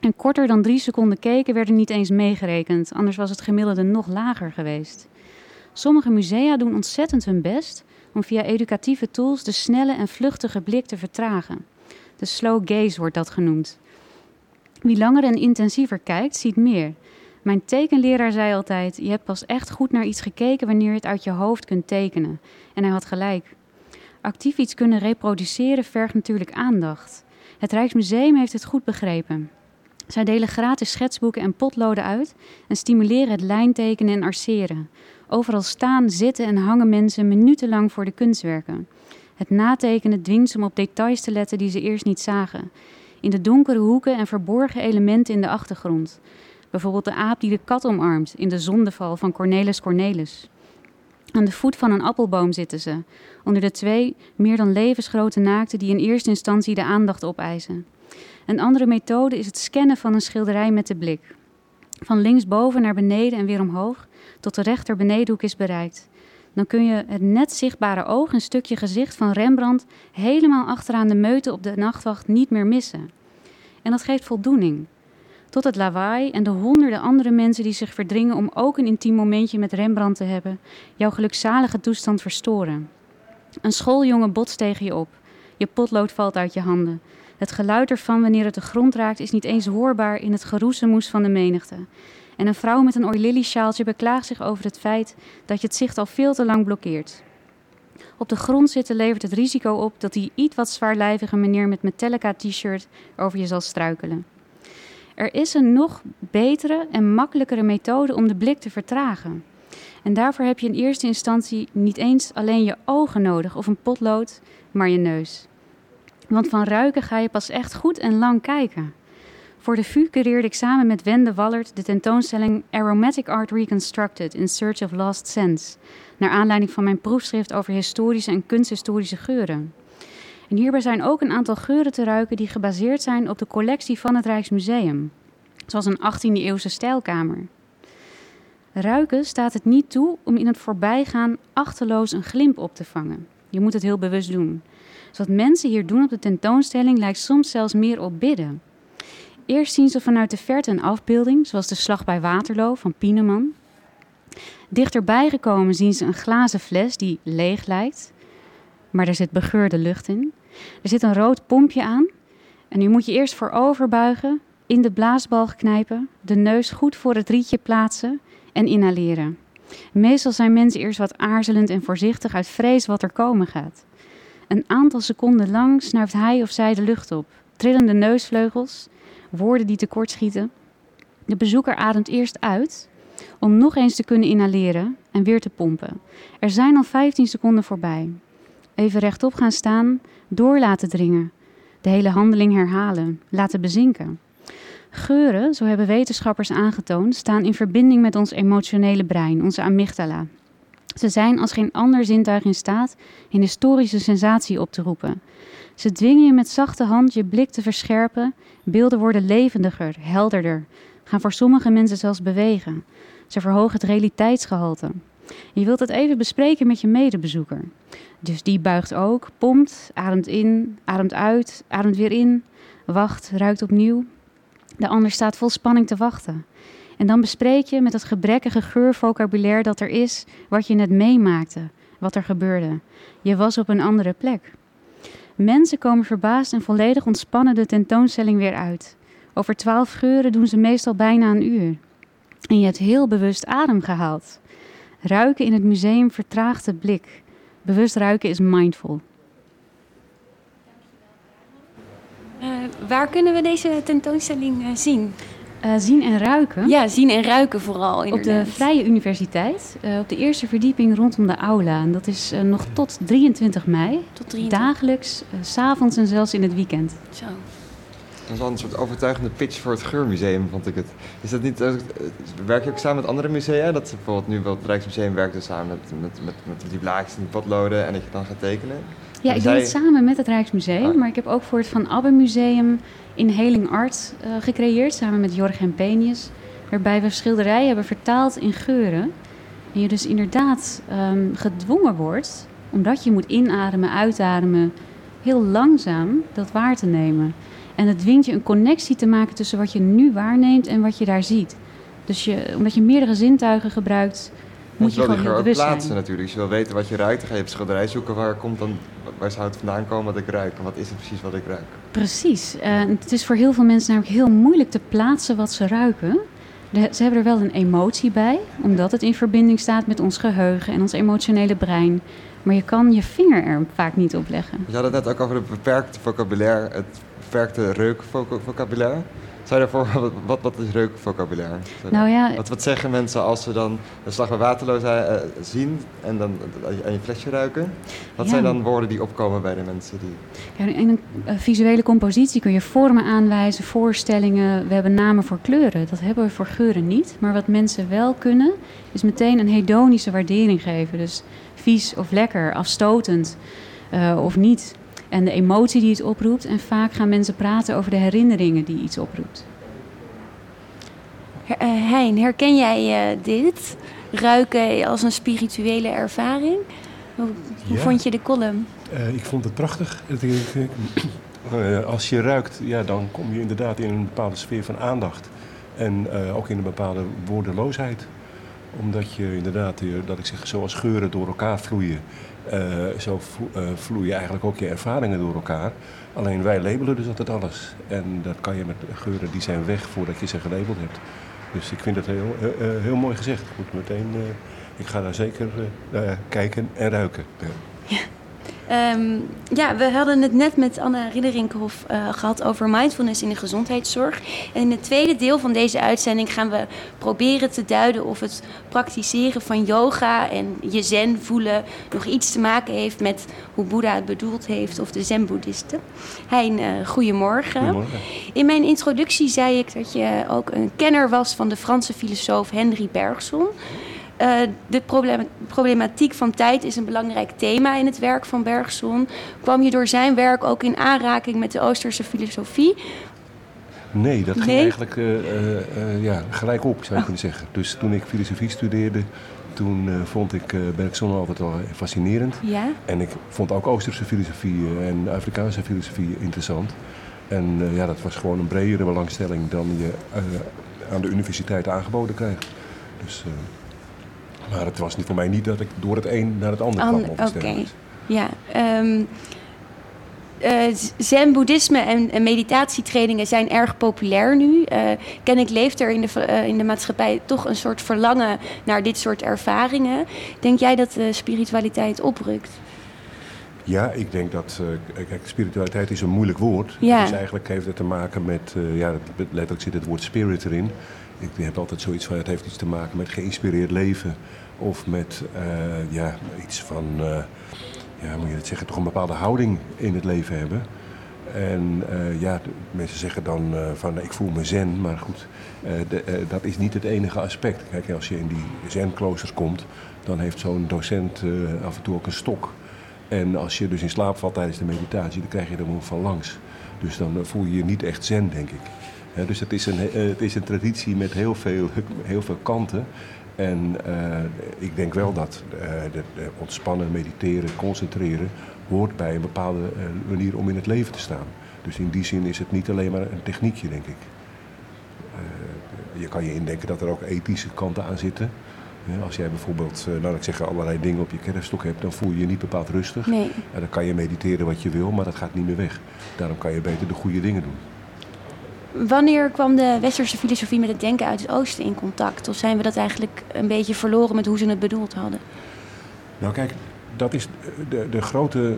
en korter dan drie seconden keken, werden niet eens meegerekend, anders was het gemiddelde nog lager geweest. Sommige musea doen ontzettend hun best om via educatieve tools de snelle en vluchtige blik te vertragen. De slow gaze wordt dat genoemd. Wie langer en intensiever kijkt, ziet meer. Mijn tekenleraar zei altijd: Je hebt pas echt goed naar iets gekeken wanneer je het uit je hoofd kunt tekenen. En hij had gelijk. Actief iets kunnen reproduceren vergt natuurlijk aandacht. Het Rijksmuseum heeft het goed begrepen. Zij delen gratis schetsboeken en potloden uit en stimuleren het lijntekenen en arceren. Overal staan, zitten en hangen mensen minutenlang voor de kunstwerken. Het natekenen dwingt ze om op details te letten die ze eerst niet zagen in de donkere hoeken en verborgen elementen in de achtergrond. Bijvoorbeeld de aap die de kat omarmt in de zondeval van Cornelis Cornelis. Aan de voet van een appelboom zitten ze, onder de twee meer dan levensgrote naakten die in eerste instantie de aandacht opeisen. Een andere methode is het scannen van een schilderij met de blik. Van linksboven naar beneden en weer omhoog, tot de rechter benedenhoek is bereikt. Dan kun je het net zichtbare oog, een stukje gezicht van Rembrandt, helemaal achteraan de meute op de nachtwacht niet meer missen. En dat geeft voldoening. Tot het lawaai en de honderden andere mensen die zich verdringen om ook een intiem momentje met Rembrandt te hebben, jouw gelukzalige toestand verstoren. Een schooljongen botst tegen je op. Je potlood valt uit je handen. Het geluid ervan wanneer het de grond raakt is niet eens hoorbaar in het geroezemoes van de menigte. En een vrouw met een oilily sjaaltje beklaagt zich over het feit dat je het zicht al veel te lang blokkeert. Op de grond zitten levert het risico op dat die iets wat zwaarlijvige meneer met Metallica t-shirt over je zal struikelen. Er is een nog betere en makkelijkere methode om de blik te vertragen. En daarvoor heb je in eerste instantie niet eens alleen je ogen nodig of een potlood, maar je neus. Want van ruiken ga je pas echt goed en lang kijken. Voor de VU cureerde ik samen met Wende Wallert de tentoonstelling Aromatic Art Reconstructed in Search of Lost Sense, naar aanleiding van mijn proefschrift over historische en kunsthistorische geuren. En hierbij zijn ook een aantal geuren te ruiken die gebaseerd zijn op de collectie van het Rijksmuseum, zoals een 18e-eeuwse stijlkamer. Ruiken staat het niet toe om in het voorbijgaan achteloos een glimp op te vangen. Je moet het heel bewust doen. Dus wat mensen hier doen op de tentoonstelling lijkt soms zelfs meer op bidden. Eerst zien ze vanuit de verte een afbeelding, zoals de slag bij Waterloo van Pieneman. Dichterbij gekomen zien ze een glazen fles die leeg lijkt, maar er zit begeurde lucht in. Er zit een rood pompje aan en nu moet je eerst voorover buigen, in de blaasbalg knijpen, de neus goed voor het rietje plaatsen en inhaleren. Meestal zijn mensen eerst wat aarzelend en voorzichtig uit vrees wat er komen gaat. Een aantal seconden lang snuift hij of zij de lucht op. Trillende neusvleugels, woorden die tekortschieten. De bezoeker ademt eerst uit om nog eens te kunnen inhaleren en weer te pompen. Er zijn al 15 seconden voorbij. Even rechtop gaan staan, door laten dringen. De hele handeling herhalen, laten bezinken. Geuren, zo hebben wetenschappers aangetoond, staan in verbinding met ons emotionele brein, onze amygdala. Ze zijn als geen ander zintuig in staat een historische sensatie op te roepen. Ze dwingen je met zachte hand je blik te verscherpen. Beelden worden levendiger, helderder, gaan voor sommige mensen zelfs bewegen. Ze verhogen het realiteitsgehalte. Je wilt het even bespreken met je medebezoeker. Dus die buigt ook, pompt, ademt in, ademt uit, ademt weer in, wacht, ruikt opnieuw. De ander staat vol spanning te wachten. En dan bespreek je met het gebrekkige geurvocabulaire dat er is, wat je net meemaakte, wat er gebeurde. Je was op een andere plek. Mensen komen verbaasd en volledig ontspannen de tentoonstelling weer uit. Over twaalf geuren doen ze meestal bijna een uur. En je hebt heel bewust adem gehaald. Ruiken in het museum vertraagt de blik. Bewust ruiken is mindful. Uh, waar kunnen we deze tentoonstelling uh, zien? Uh, zien en ruiken? Ja, zien en ruiken vooral. Inderdaad. Op de Vrije Universiteit, op de eerste verdieping rondom de aula. En dat is nog tot 23 mei. Tot 23. Dagelijks, s s'avonds en zelfs in het weekend. Zo. Dat is wel een soort overtuigende pitch voor het Geurmuseum, vond ik het. Is dat niet, werk je ook samen met andere musea? Dat ze bijvoorbeeld nu wel het Rijksmuseum werkt dus samen met, met, met, met die blaadjes en die potloden en dat je dan gaat tekenen? Ja, ik doe het samen met het Rijksmuseum, ah. maar ik heb ook voor het Van Abbe Museum in Heling Art uh, gecreëerd, samen met Jorgen Penius, waarbij we schilderijen hebben vertaald in geuren. En je dus inderdaad um, gedwongen wordt, omdat je moet inademen, uitademen, heel langzaam dat waar te nemen. En het dwingt je een connectie te maken tussen wat je nu waarneemt en wat je daar ziet. Dus je, omdat je meerdere zintuigen gebruikt, moet je, je gewoon heel bewust plaatsen zijn. natuurlijk. Dus je wil weten wat je ruikt. Dan ga je op schilderij zoeken waar, komt dan, waar zou het vandaan komen wat ik ruik. En wat is het precies wat ik ruik. Precies. Uh, het is voor heel veel mensen namelijk heel moeilijk te plaatsen wat ze ruiken. De, ze hebben er wel een emotie bij, omdat het in verbinding staat met ons geheugen en ons emotionele brein. Maar je kan je vinger er vaak niet op leggen. Je had het net ook over het beperkte vocabulaire, het beperkte reukvocabulaire. Zou je daarvoor, wat, wat, is reukvocabulaire? Nou ja, wat, wat zeggen mensen als ze dan de slag bij Waterloo uh, zien en dan aan je flesje ruiken? Wat Ja. zijn dan woorden die opkomen bij de mensen die... Ja, in een eh, visuele compositie kun je vormen aanwijzen, voorstellingen. We hebben namen voor kleuren. Dat hebben we voor geuren niet. Maar wat mensen wel kunnen, is meteen een hedonische waardering geven. Dus vies of lekker, afstotend eh, of niet. En de emotie die het oproept. En vaak gaan mensen praten over de herinneringen die iets oproept. Eh, Hein, herken jij eh, dit? Ruiken als een spirituele ervaring? Hoe, hoe Ja. vond je de column? Eh, ik vond het prachtig. Eh, als je ruikt, ja, dan kom je inderdaad in een bepaalde sfeer van aandacht. En eh, ook in een bepaalde woordeloosheid. Omdat je inderdaad, dat ik zeg, zoals geuren door elkaar vloeien. Eh, zo eh, vloeien eigenlijk ook je ervaringen door elkaar. Alleen wij labelen dus altijd alles. En dat kan je met geuren, die zijn weg voordat je ze gelabeld hebt. Dus ik vind het heel, eh, heel mooi gezegd. Goed, meteen, ik ga daar zeker kijken en ruiken. Ja. Ehm, ja, we hadden het net met Anna Ridderinkhoff uh, gehad over mindfulness in de gezondheidszorg. En in het tweede deel van deze uitzending gaan we proberen te duiden of het praktiseren van yoga en je zen voelen nog iets te maken heeft met hoe Boeddha het bedoeld heeft of de zen-boeddhisten. Hein, uh, goedemorgen. Goedemorgen. In mijn introductie zei ik dat je ook een kenner was van de Franse filosoof Henry Bergson. Uh, de problematiek van tijd is een belangrijk thema in het werk van Bergson. Kwam je door zijn werk ook in aanraking met de Oosterse filosofie? Nee, dat ging Nee? eigenlijk uh, uh, ja, gelijk op, zou je kunnen zeggen. Dus toen ik filosofie studeerde, toen vond ik Bergson altijd wel fascinerend. Ja. En ik vond ook Oosterse filosofie en Afrikaanse filosofie interessant. En ja, dat was gewoon een bredere belangstelling dan je aan de universiteit aangeboden krijgt. Dus, maar het was niet voor mij niet dat ik door het een naar het ander kwam. Oké, okay. ja. Um, uh, Zen-boeddhisme en, en, meditatietrainingen zijn erg populair nu. Uh, kennelijk leeft er in de, uh, in de maatschappij toch een soort verlangen naar dit soort ervaringen. Denk jij dat de spiritualiteit oprukt? Ja, ik denk dat. Kijk, spiritualiteit is een moeilijk woord. Ja. Dus eigenlijk heeft het te maken met. Ja, letterlijk zit het woord spirit erin. Ik heb altijd zoiets van. Het heeft iets te maken met geïnspireerd leven. Of met uh, ja, iets van. ja, moet je het zeggen? Toch een bepaalde houding in het leven hebben. En ja, mensen zeggen dan van ik voel me zen, maar goed, de, dat is niet het enige aspect. Kijk, als je in die zen-kloosters komt, dan heeft zo'n docent af en toe ook een stok. En als je dus in slaap valt tijdens de meditatie, dan krijg je er van langs. Dus dan voel je je niet echt zen, denk ik. Dus het is, een, het is een traditie met heel veel, (laughs) heel veel kanten. En uh, ik denk wel dat de, de ontspannen, mediteren, concentreren hoort bij een bepaalde manier om in het leven te staan. Dus in die zin is het niet alleen maar een techniekje, denk ik. je kan je indenken dat er ook ethische kanten aan zitten. Ja, als jij bijvoorbeeld, nou ik zeg allerlei dingen op je kerfstok hebt, dan voel je je niet bepaald rustig. Nee. En dan kan je mediteren wat je wil, maar dat gaat niet meer weg. Daarom kan je beter de goede dingen doen. Wanneer kwam de westerse filosofie met het denken uit het oosten in contact? Of zijn we dat eigenlijk een beetje verloren met hoe ze het bedoeld hadden? Nou kijk, dat is de, de grote,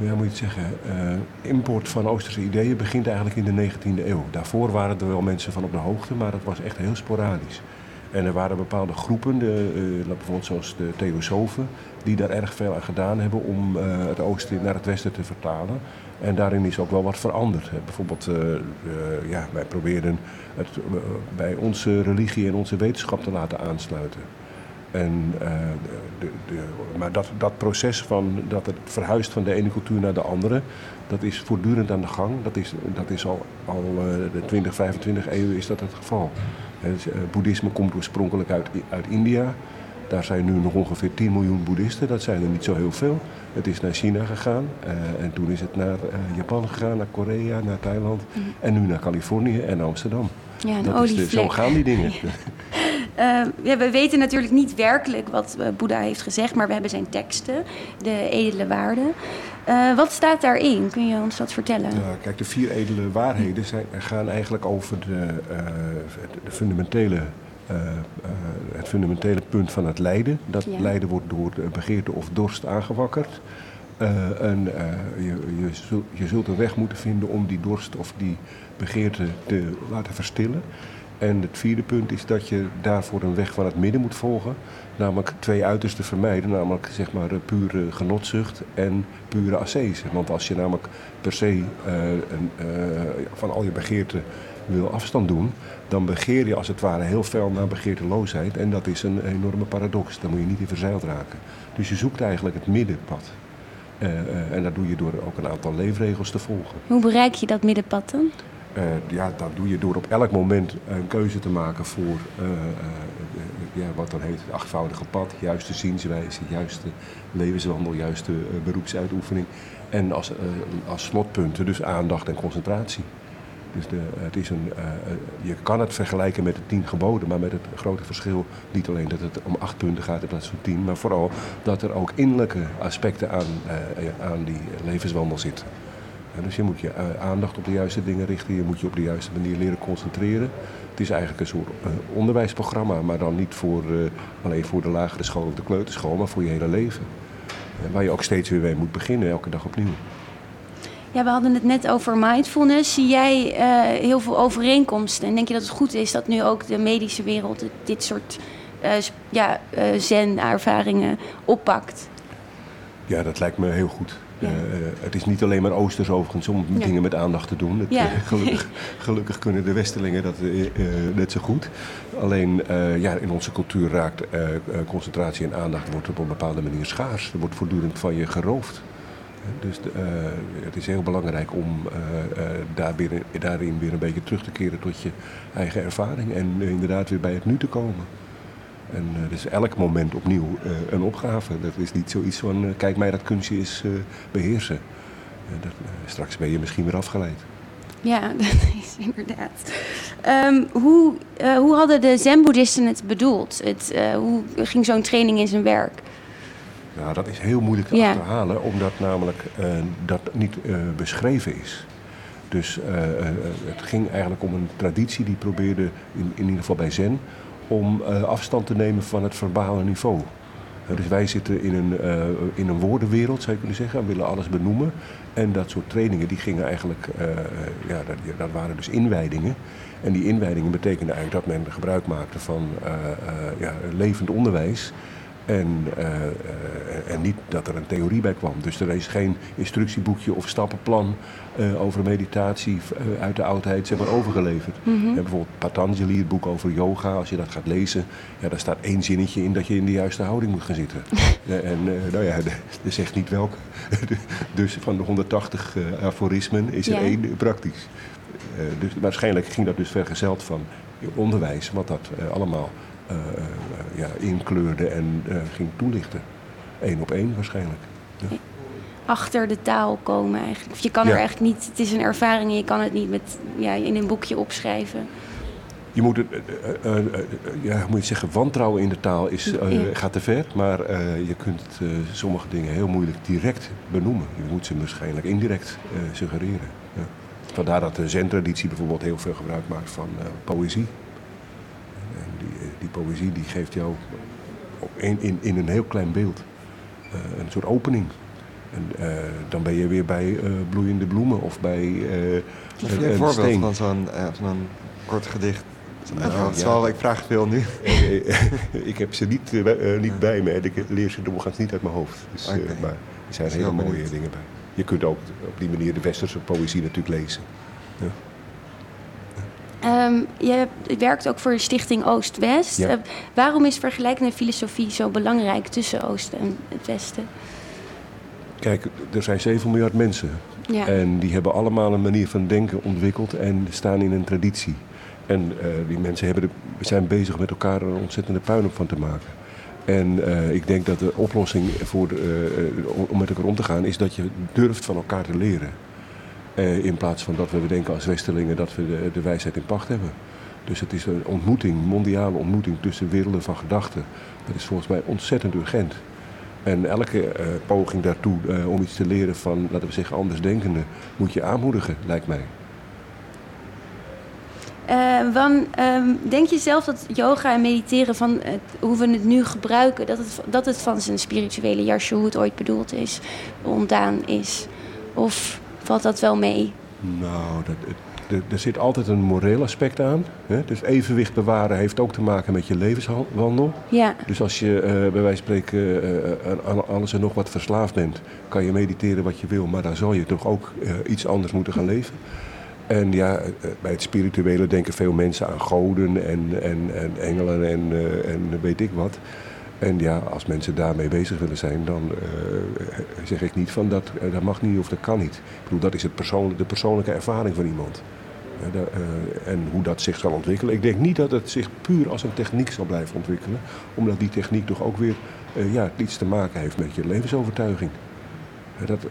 uh, moet je zeggen, uh, import van Oosterse ideeën begint eigenlijk in de 19e eeuw. Daarvoor waren er wel mensen van op de hoogte, maar dat was echt heel sporadisch. En er waren bepaalde groepen, de, uh, bijvoorbeeld zoals de Theosofen, die daar erg veel aan gedaan hebben om het oosten naar het westen te vertalen. En daarin is ook wel wat veranderd. Bijvoorbeeld, uh, ja, wij proberen het bij onze religie en onze wetenschap te laten aansluiten. En, de, de, maar dat, dat proces van dat het verhuist van de ene cultuur naar de andere, dat is voortdurend aan de gang. Dat is, dat is al, al de 20, 25 eeuw is dat het geval. Het boeddhisme komt oorspronkelijk uit, uit India. Daar zijn nu nog ongeveer 10 miljoen boeddhisten. Dat zijn er niet zo heel veel. Het is naar China gegaan. Uh, en toen is het naar uh, Japan gegaan, naar Korea, naar Thailand. Mm. En nu naar Californië en Amsterdam. Ja, een dat is de, zo gaan die dingen. Uh, (laughs) ja, we weten natuurlijk niet werkelijk wat Boeddha heeft gezegd, maar we hebben zijn teksten, de edele waarden. Uh, wat staat daarin? Kun je ons dat vertellen? Ja, kijk, de vier edele waarheden zijn, gaan eigenlijk over de, de fundamentele, uh, het fundamentele punt van het lijden. Dat ja. lijden wordt door begeerte of dorst aangewakkerd. en je, je, zult, je zult een weg moeten vinden om die dorst of die begeerte te laten verstillen. En het vierde punt is dat je daarvoor een weg van het midden moet volgen. Namelijk twee uitersten vermijden. Namelijk zeg maar pure genotzucht en pure ascese. Want als je namelijk per se uh, een, van al je begeerten wil afstand doen... dan begeer je als het ware heel fel naar begeerteloosheid. En dat is een enorme paradox. Daar moet je niet in verzeild raken. Dus je zoekt eigenlijk het middenpad. Uh, en dat doe je door ook een aantal leefregels te volgen. Hoe bereik je dat middenpad dan? Uh, ja, dat doe je door op elk moment een keuze te maken voor ja, wat dan heet het achtvoudige pad, juiste zienswijze, juiste levenswandel, juiste beroepsuitoefening. En als, als slotpunten dus aandacht en concentratie. Dus de, het is een, je kan het vergelijken met de tien geboden, maar met het grote verschil niet alleen dat het om acht punten gaat in plaats van tien, maar vooral dat er ook innerlijke aspecten aan, aan die levenswandel zitten. Dus je moet je aandacht op de juiste dingen richten. Je moet je op de juiste manier leren concentreren. Het is eigenlijk een soort onderwijsprogramma, maar dan niet voor, alleen voor de lagere school of de kleuterschool, maar voor je hele leven. waar je ook steeds weer mee moet beginnen, elke dag opnieuw. Ja, we hadden het net over mindfulness. Zie jij eh, heel veel overeenkomsten? En denk je dat het goed is dat nu ook de medische wereld dit soort uh, ja, uh, zen-ervaringen oppakt? Ja, dat lijkt me heel goed. Ja. het is niet alleen maar Oosters overigens om ja. dingen met aandacht te doen. Het, ja. gelukkig, (laughs) gelukkig, kunnen de Westelingen dat net zo goed. Alleen ja, in onze cultuur raakt concentratie en aandacht wordt op een bepaalde manier schaars. Er wordt voortdurend van je geroofd. Dus uh, het is heel belangrijk om uh, uh, daar weer, daarin weer een beetje terug te keren tot je eigen ervaring en inderdaad weer bij het nu te komen. En dus elk moment opnieuw een opgave. Dat is niet zoiets van, kijk mij dat kunstje is beheersen. Dat, straks ben je misschien weer afgeleid. Ja, (laughs) dat is inderdaad. Um, hoe, hoe hadden de zen-boeddhisten het bedoeld? Het, hoe ging zo'n training in zijn werk? Ja, dat is heel moeilijk te achterhalen, omdat namelijk uh, dat niet uh, beschreven is. Dus uh, het ging eigenlijk om een traditie die probeerde, in, in ieder geval bij Zen, om afstand te nemen van het verbale niveau. dus wij zitten in een, in een woordenwereld, zou je kunnen zeggen, en willen alles benoemen. En dat soort trainingen, die gingen eigenlijk, ja, dat, dat, waren dus inwijdingen. En die inwijdingen betekenden eigenlijk dat men gebruik maakte van ja, levend onderwijs. En, uh, uh, en niet dat er een theorie bij kwam. Dus er is geen instructieboekje of stappenplan uh, over meditatie uit de oudheid zeg maar, overgeleverd. Mm -hmm. bijvoorbeeld Patanjali, het boek over yoga, als je dat gaat lezen, ja, daar staat één zinnetje in dat je in de juiste houding moet gaan zitten. (laughs) en nou ja, er zegt niet welke. (laughs) dus van de 180 aforismen is er één praktisch. dus waarschijnlijk ging dat dus vergezeld van onderwijs, wat dat allemaal ja, inkleurde en uh, ging toelichten. Eén op één waarschijnlijk. Ja. Achter de taal komen eigenlijk. Je kan er eigenlijk niet, het is een ervaring en je kan het niet met, ja, in een boekje opschrijven. Je moet het, uh, ja, moet je zeggen, wantrouwen in de taal is, gaat te ver. Maar je kunt sommige dingen heel moeilijk direct benoemen. Je moet ze waarschijnlijk indirect suggereren. Ja. Vandaar dat de zen-traditie bijvoorbeeld heel veel gebruik maakt van poëzie die poëzie die geeft jou in, in, in een heel klein beeld uh, een soort opening. En uh, dan ben je weer bij uh, bloeiende bloemen of bij een, een voorbeeld steen. van zo'n zo kort gedicht. Oh, ja. ik vraag veel nu. (laughs) ik heb ze niet, niet bij me en ik leer ze doorgaans niet uit mijn hoofd. Dus, okay. maar er zijn hele mooie benieuwd. dingen bij. Je kunt ook op die manier de westerse poëzie natuurlijk lezen. Ja. Um, je werkt ook voor de Stichting Oost-West. Ja. Uh, waarom is vergelijkende filosofie zo belangrijk tussen Oost en het Westen? Kijk, er zijn 7 miljard mensen. Ja. En die hebben allemaal een manier van denken ontwikkeld en staan in een traditie. En uh, die mensen hebben de, zijn bezig met elkaar een ontzettende puinhoop van te maken. En uh, ik denk dat de oplossing voor om met elkaar om te gaan is dat je durft van elkaar te leren. Uh, in plaats van dat we denken als Westelingen dat we de, de, wijsheid in pacht hebben. Dus het is een ontmoeting, mondiale ontmoeting tussen werelden van gedachten. Dat is volgens mij ontzettend urgent. En elke uh, poging daartoe uh, om iets te leren van, laten we zeggen, andersdenkenden, moet je aanmoedigen, lijkt mij. Um, denk je zelf dat yoga en mediteren, van het, hoe we het nu gebruiken, dat het, dat het van zijn spirituele jasje, hoe het ooit bedoeld is, ontdaan is? Of valt dat wel mee? Nou, dat, er zit altijd een moreel aspect aan. Hè? Dus evenwicht bewaren heeft ook te maken met je levenswandel. Ja. Dus als je uh, bij wijze van spreken uh, aan alles en nog wat verslaafd bent, kan je mediteren wat je wil, maar dan zal je toch ook uh, iets anders moeten gaan leven. En ja, bij het spirituele denken veel mensen aan goden en, en, en engelen en, en weet ik wat. En ja, als mensen daarmee bezig willen zijn, dan uh, zeg ik niet van dat, uh, dat mag niet of dat kan niet. Ik bedoel, dat is het de persoonlijke ervaring van iemand. De, en hoe dat zich zal ontwikkelen. Ik denk niet dat het zich puur als een techniek zal blijven ontwikkelen. Omdat die techniek toch ook weer ja, iets te maken heeft met je levensovertuiging. Dat,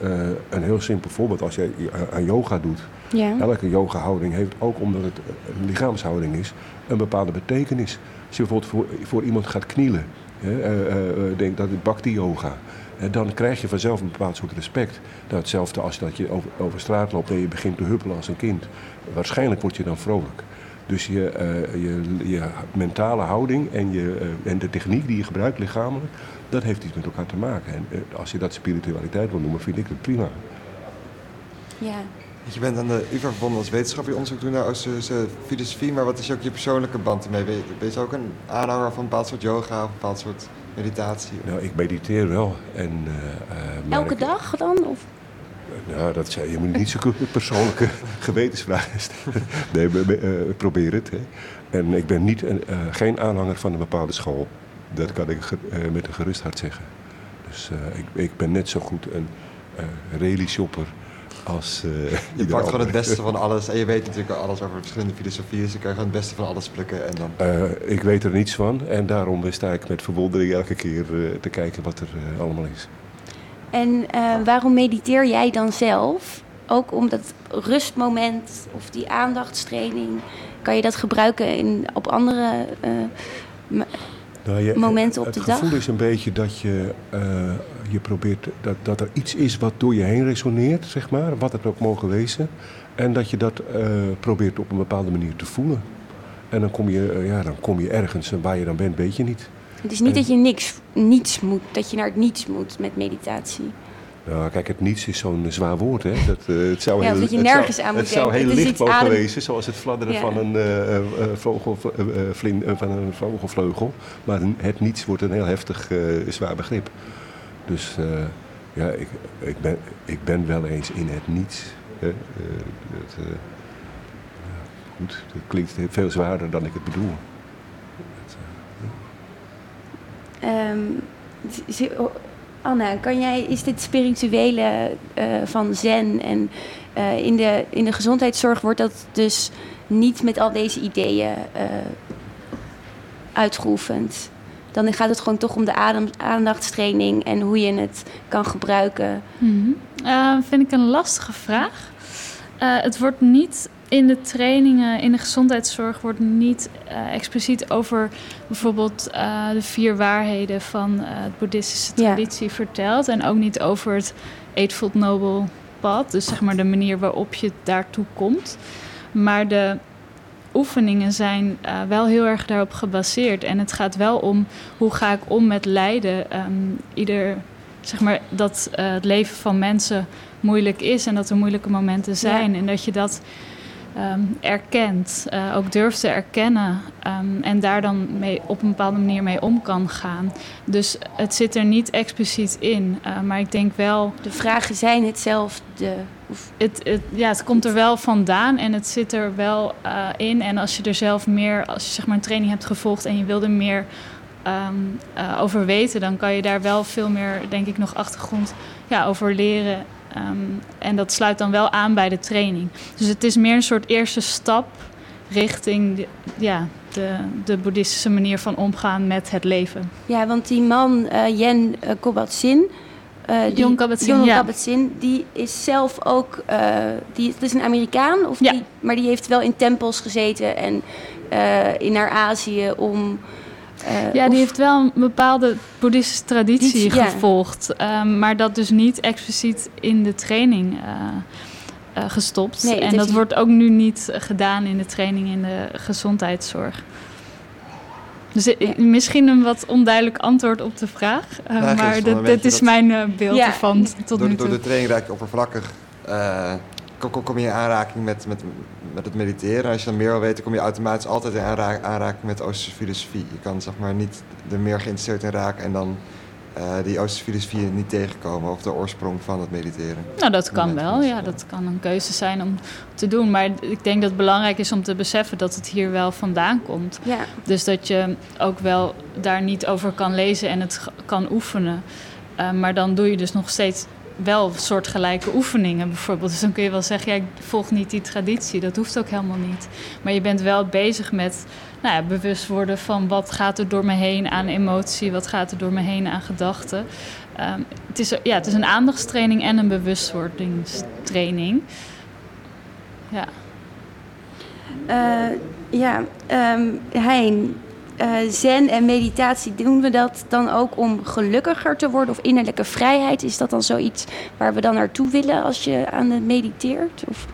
een heel simpel voorbeeld, als je aan yoga doet. Ja. Elke yoga-houding heeft, ook omdat het een lichaamshouding is, een bepaalde betekenis. Als je bijvoorbeeld voor, voor iemand gaat knielen denk dat het bhakti yoga. dan krijg je vanzelf een bepaald soort respect. Nou, hetzelfde als dat je over, straat loopt en je begint te huppelen als een kind. Waarschijnlijk word je dan vrolijk. Dus je, je, je mentale houding en, je, en de techniek die je gebruikt lichamelijk, dat heeft iets met elkaar te maken. En eh, als je dat spiritualiteit wil noemen, vind ik het prima. Ja. Je bent aan de UvA verbonden als wetenschapper, je onderzoek doen naar Oosterse filosofie, maar wat is ook je persoonlijke band ermee? Ben je, ben je ook een aanhanger van een bepaald soort yoga of een bepaald soort meditatie? Nou, ik mediteer wel. En, eh, eh, Elke ik- dag dan? Of? Nou, dat zei, je moet niet zo'n (laughs) persoonlijke gewetensvragen stellen. Nee, eh, probeer het. Hè. En ik ben niet een, eh, geen aanhanger van een bepaalde school. Dat kan ik eh, met een gerust hart zeggen. Dus eh, ik, ik ben net zo goed een uh, rally-shopper als eh Je (laughs) pakt gewoon het beste van alles en je weet natuurlijk alles over verschillende filosofieën, dus dan kan je gewoon het beste van alles plukken en dan... Eh, ik weet er niets van en daarom sta ik met verwondering elke keer eh, te kijken wat er allemaal is. En eh, waarom mediteer jij dan zelf? Ook om dat rustmoment of die aandachtstraining, kan je dat gebruiken in, op andere eh, Nou, je- momenten op het de gevoel dag? is een beetje dat je, eh, je probeert dat, dat er iets is wat door je heen resoneert, zeg maar, wat het ook mogen wezen. En dat je dat eh, probeert op een bepaalde manier te voelen. En dan kom je, eh, ja, dan kom je ergens en waar je dan bent, weet je niet. Het is niet En- dat je niks, niets moet, dat je naar het niets moet met meditatie. Nou, kijk, het niets is zo'n zwaar woord, hè. Dat, eh, het zou Ja, heel, dat het zou, aan moet Het zou denken. heel licht mogen adem- wezen, zoals het fladderen Ja. van, een, eh, vogel, vlin- van een vogelvleugel. Maar het niets wordt een heel heftig, zwaar begrip. Dus ja, ik, ik, ben, ik ben wel eens in het niets. Hè. Ja, goed, het klinkt veel zwaarder dan ik het bedoel. Eh, Ehm, Anna, kan jij, is dit spirituele eh, van zen en eh, in, de, in de gezondheidszorg wordt dat dus niet met al deze ideeën eh, uitgeoefend? Dan gaat het gewoon toch om de adem, aandachtstraining en hoe je het kan gebruiken. Eh, vind ik een lastige vraag. Het wordt niet in de trainingen in de gezondheidszorg wordt niet eh, expliciet over bijvoorbeeld eh, de vier waarheden van het boeddhistische Ja. traditie verteld. En ook niet over het Eightfold Noble pad. Dus zeg maar de manier waarop je daartoe komt. Maar de oefeningen zijn wel heel erg daarop gebaseerd. En het gaat wel om hoe ga ik om met lijden. Ehm, ieder, zeg maar, dat het leven van mensen moeilijk is en dat er moeilijke momenten zijn. En dat je dat ehm, erkent, eh, ook durft te erkennen ehm, en daar dan mee, op een bepaalde manier mee om kan gaan. Dus het zit er niet expliciet in, eh, maar ik denk wel, De vragen zijn hetzelfde. Of, het, het, ja, het komt er wel vandaan en het zit er wel eh, in. En als je er zelf meer, als je zeg maar een training hebt gevolgd en je wil er meer ehm, eh, over weten, dan kan je daar wel veel meer, denk ik, nog achtergrond ja, over leren. Ehm, en dat sluit dan wel aan bij de training. Dus het is meer een soort eerste stap richting de, ja, de, de boeddhistische manier van omgaan met het leven. ja, want die man, Yen uh, Kabat-Zinn, eh, die- Jon Kabat-Zinn, Jon ja. Kabat-Zinn, die is zelf ook, eh, die, het is een Amerikaan, of Ja. die, maar die heeft wel in tempels gezeten en eh, in naar Azië om... eh, Ja, of- die heeft wel een bepaalde boeddhistische traditie ja. gevolgd. ehm, maar dat dus niet expliciet in de training eh, eh, gestopt. Nee, en dat niet- wordt ook nu niet gedaan in de training in de gezondheidszorg. Dus Ja. misschien een wat onduidelijk antwoord op de vraag. maar beetje is dat- mijn eh, beeld Ja. ervan tot door, nu door toe. de training raak je oppervlakkig. Kom, je in aanraking met, met, met het mediteren. En als je dan meer wil weten, kom je automatisch altijd in aanra- aanraking met Oosterse filosofie. Je kan zeg maar niet er meer geïnteresseerd in raken en dan eh, die Oosterse filosofie niet tegenkomen. Of de oorsprong van het mediteren. Nou, dat kan wel. Ja, dat kan een keuze zijn om te doen. Maar ik denk dat het belangrijk is om te beseffen dat het hier wel vandaan komt. ja, Dus dat je ook wel daar niet over kan lezen en het kan oefenen. Eh, maar dan doe je dus nog steeds wel soortgelijke oefeningen bijvoorbeeld. Dus dan kun je wel zeggen, ja, ik volg niet die traditie. Dat hoeft ook helemaal niet. Maar je bent wel bezig met nou ja, bewust worden van wat gaat er door me heen aan emotie, wat gaat er door me heen aan gedachten. Ehm, het, is, ja, het is een aandachtstraining en een bewustwordingstraining. Ja. Eh, ja ehm, Hein, zen en meditatie, doen we dat dan ook om gelukkiger te worden of innerlijke vrijheid? Is dat dan zoiets waar we dan naartoe willen als je aan het mediteert? Of?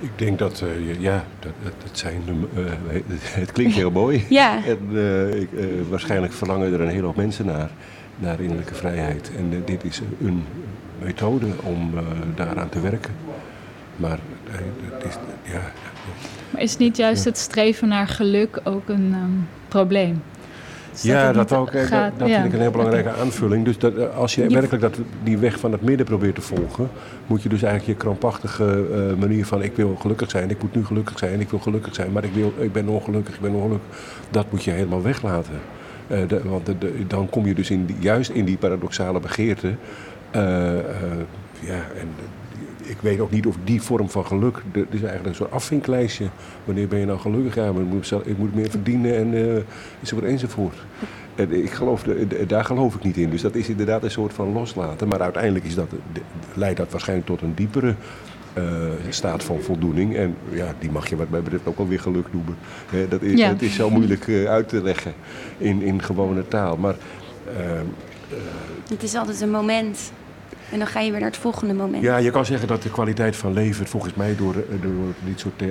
Ik denk dat, uh, ja, dat, dat zijn, uh, (laughs) het klinkt heel mooi. Ja. En uh, ik, waarschijnlijk verlangen er een hele hoop mensen naar, naar innerlijke vrijheid. En dit is een methode om daaraan te werken. Maar het is, ja. Maar is niet juist het streven naar geluk ook een um, probleem? ja, dat, ook, gaat, dat, dat vind ik een heel belangrijke (laughs) aanvulling. Dus dat, eh, als je, werkelijk dat, die weg van het midden probeert te volgen, moet je dus eigenlijk je krampachtige uh, manier van ik wil gelukkig zijn, ik moet nu gelukkig zijn, ik wil gelukkig zijn, maar ik, wil, ik ben ongelukkig, ik ben ongelukkig. Dat moet je helemaal weglaten. Uh, de, want de, de, dan kom je dus in juist in die paradoxale begeerte. ja, en ik weet ook niet of die vorm van geluk. Het is eigenlijk een soort afvinklijstje. Wanneer ben je nou gelukkig? Ja, maar ik, moet, ik moet meer verdienen en uh, enzovoort enzovoort. En ik geloof, daar geloof ik niet in. Dus dat is inderdaad een soort van loslaten. Maar uiteindelijk is dat, leidt dat waarschijnlijk tot een diepere uh, staat van voldoening. En ja, die mag je wat mij betreft ook alweer geluk noemen. He, dat, is, ja. dat is zo moeilijk uh, uit te leggen in, in gewone taal. Maar, het is altijd een moment. En dan ga je weer naar het volgende moment. Ja, je kan zeggen dat de kwaliteit van leven volgens mij door, door dit soort, uh,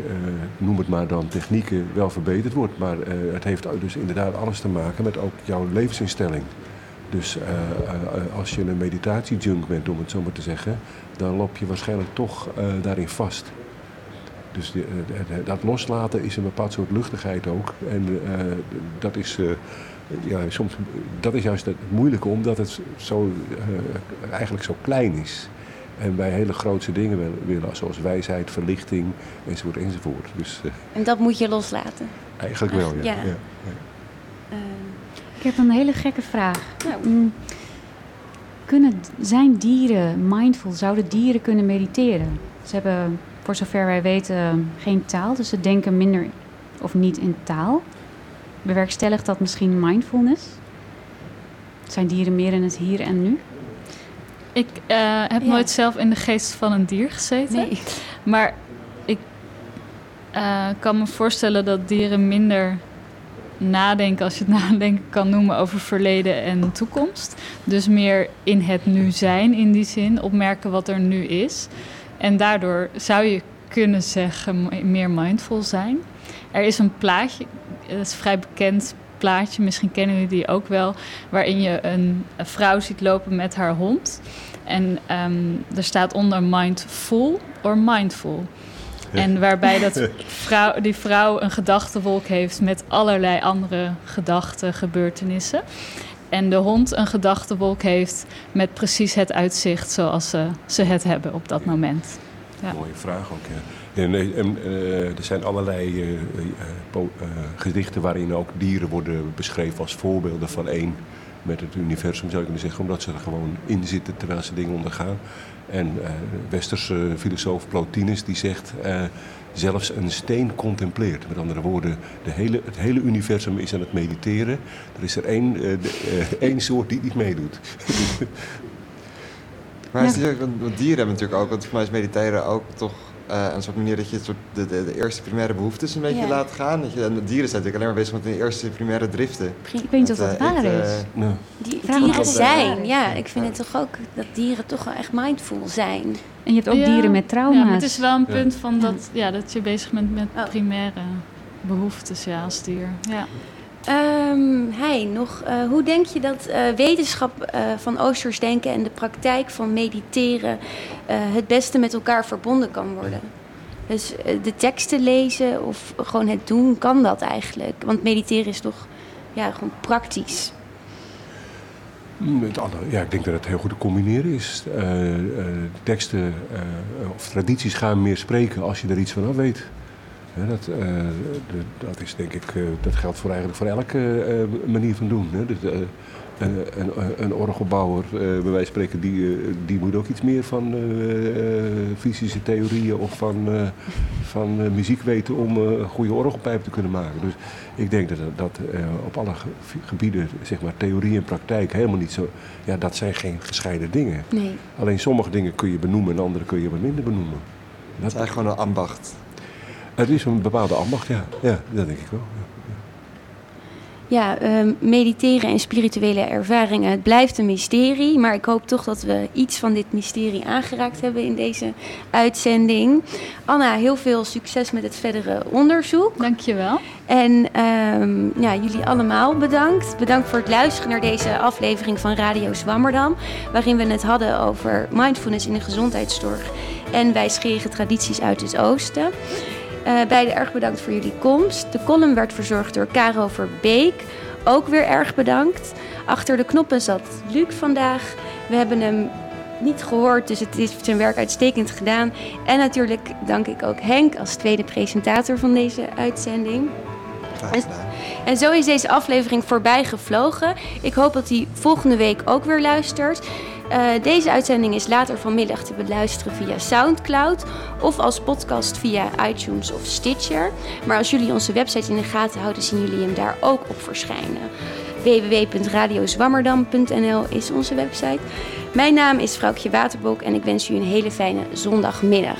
noem het maar dan, technieken wel verbeterd wordt. Maar uh, het heeft dus inderdaad alles te maken met ook jouw levensinstelling. Dus als je een meditatiejunk bent, om het zo maar te zeggen, dan loop je waarschijnlijk toch daarin vast. Dus de, de, dat loslaten is een bepaald soort luchtigheid ook. En dat is ja, soms, dat is juist het moeilijke, omdat het zo, uh, eigenlijk zo klein is. En bij hele grootse dingen willen, zoals wijsheid, verlichting, enzovoort, enzovoort. Dus, uh, en dat moet je loslaten? Eigenlijk wel, ja. ja. ja, ja. Uh, ik heb een hele gekke vraag. Nou. Mm, kunnen, zijn dieren mindful? Zouden dieren kunnen mediteren? Ze hebben, voor zover wij weten, geen taal, dus ze denken minder of niet in taal. Bewerkstelligt dat misschien mindfulness? Zijn dieren meer in het hier en nu? Ik uh, heb ja. nooit zelf in de geest van een dier gezeten. Nee. Maar ik uh, kan me voorstellen dat dieren minder nadenken, als je het (laughs) nadenken kan noemen, over verleden en toekomst. Dus meer in het nu zijn, in die zin, opmerken wat er nu is. En daardoor zou je kunnen zeggen meer mindful zijn. Er is een plaatje, dat is een vrij bekend plaatje, misschien kennen jullie die ook wel, waarin je een, een vrouw ziet lopen met haar hond. En um, er staat onder mindful or mindful. En waarbij dat (laughs) vrouw, die vrouw een gedachtenwolk heeft met allerlei andere gedachten, gebeurtenissen. En de hond een gedachtenwolk heeft met precies het uitzicht zoals ze, ze het hebben op dat moment. Ja. Mooie vraag ook, ja. En, en uh, er zijn allerlei uh, uh, gedichten waarin ook dieren worden beschreven als voorbeelden van één met het universum, zou je kunnen zeggen, omdat ze er gewoon in zitten terwijl ze dingen ondergaan. En westerse filosoof Plotinus die zegt, zelfs een steen contempleert. Met andere woorden, de hele, het hele universum is aan het mediteren. Er is er één, de, één soort die niet meedoet. maar ja. want dieren hebben natuurlijk ook, want voor mij is mediteren ook toch uh, een soort manier dat je soort de, de, de, eerste primaire behoeftes een beetje ja. laat gaan. Dat je, en de dieren zijn natuurlijk alleen maar bezig met de eerste primaire driften. Ik weet niet of dat uh, waar is. Uh, Die, dieren zijn, ja. Ik vind het toch ook dat dieren toch wel echt mindful zijn. En je hebt ook ja. dieren met trauma's. Ja, het is wel een punt van dat, ja, dat je bezig bent met oh. primaire behoeftes ja, als dier. Ja. Um, hey, nog, uh, hoe denk je dat uh, wetenschap uh, van Oosters denken en de praktijk van mediteren het beste met elkaar verbonden kan worden? Dus de teksten lezen of gewoon het doen, kan dat eigenlijk? Want mediteren is toch ja, gewoon praktisch. Alle, ja, ik denk dat het heel goed te combineren is. teksten of tradities gaan meer spreken als je er iets van af weet. Ja, dat, uh, dat, is denk ik, uh, dat geldt voor eigenlijk voor elke uh, manier van doen. Hè. Dus, een, een, orgelbouwer, bij wijze van spreken, die, die moet ook iets meer van fysische theorieën of van, van muziek weten om een goede orgelpijp te kunnen maken. Dus ik denk dat, dat op alle gebieden, zeg maar, theorie en praktijk helemaal niet zo. Ja, dat zijn geen gescheiden dingen. Nee. Alleen sommige dingen kun je benoemen en andere kun je wat minder benoemen. Dat is eigenlijk gewoon een ambacht. Het is een bepaalde ambacht, ja. Ja, dat denk ik wel. Ja. Ja, ehm, mediteren en spirituele ervaringen. Het blijft een mysterie, maar ik hoop toch dat we iets van dit mysterie aangeraakt hebben in deze uitzending. Anna, heel veel succes met het verdere onderzoek. Dankjewel. En ehm, ja, jullie allemaal bedankt. Bedankt voor het luisteren naar deze aflevering van Radio Zwammerdam, waarin we het hadden over mindfulness in de gezondheidszorg en wijsgerige tradities uit het oosten. Uh, beide erg bedankt voor jullie komst. De column werd verzorgd door Caro Verbeek. Ook weer erg bedankt. Achter de knoppen zat Luc vandaag. We hebben hem niet gehoord, dus het is zijn werk uitstekend gedaan. En natuurlijk dank ik ook Henk als tweede presentator van deze uitzending. En, en zo is deze aflevering voorbij gevlogen. Ik hoop dat hij volgende week ook weer luistert. Uh, deze uitzending is later vanmiddag te beluisteren via SoundCloud of als podcast via iTunes of Stitcher. Maar als jullie onze website in de gaten houden, zien jullie hem daar ook op verschijnen. www.radiozwammerdam.nl is onze website. Mijn naam is Vrouwtje Waterbok en ik wens u een hele fijne zondagmiddag.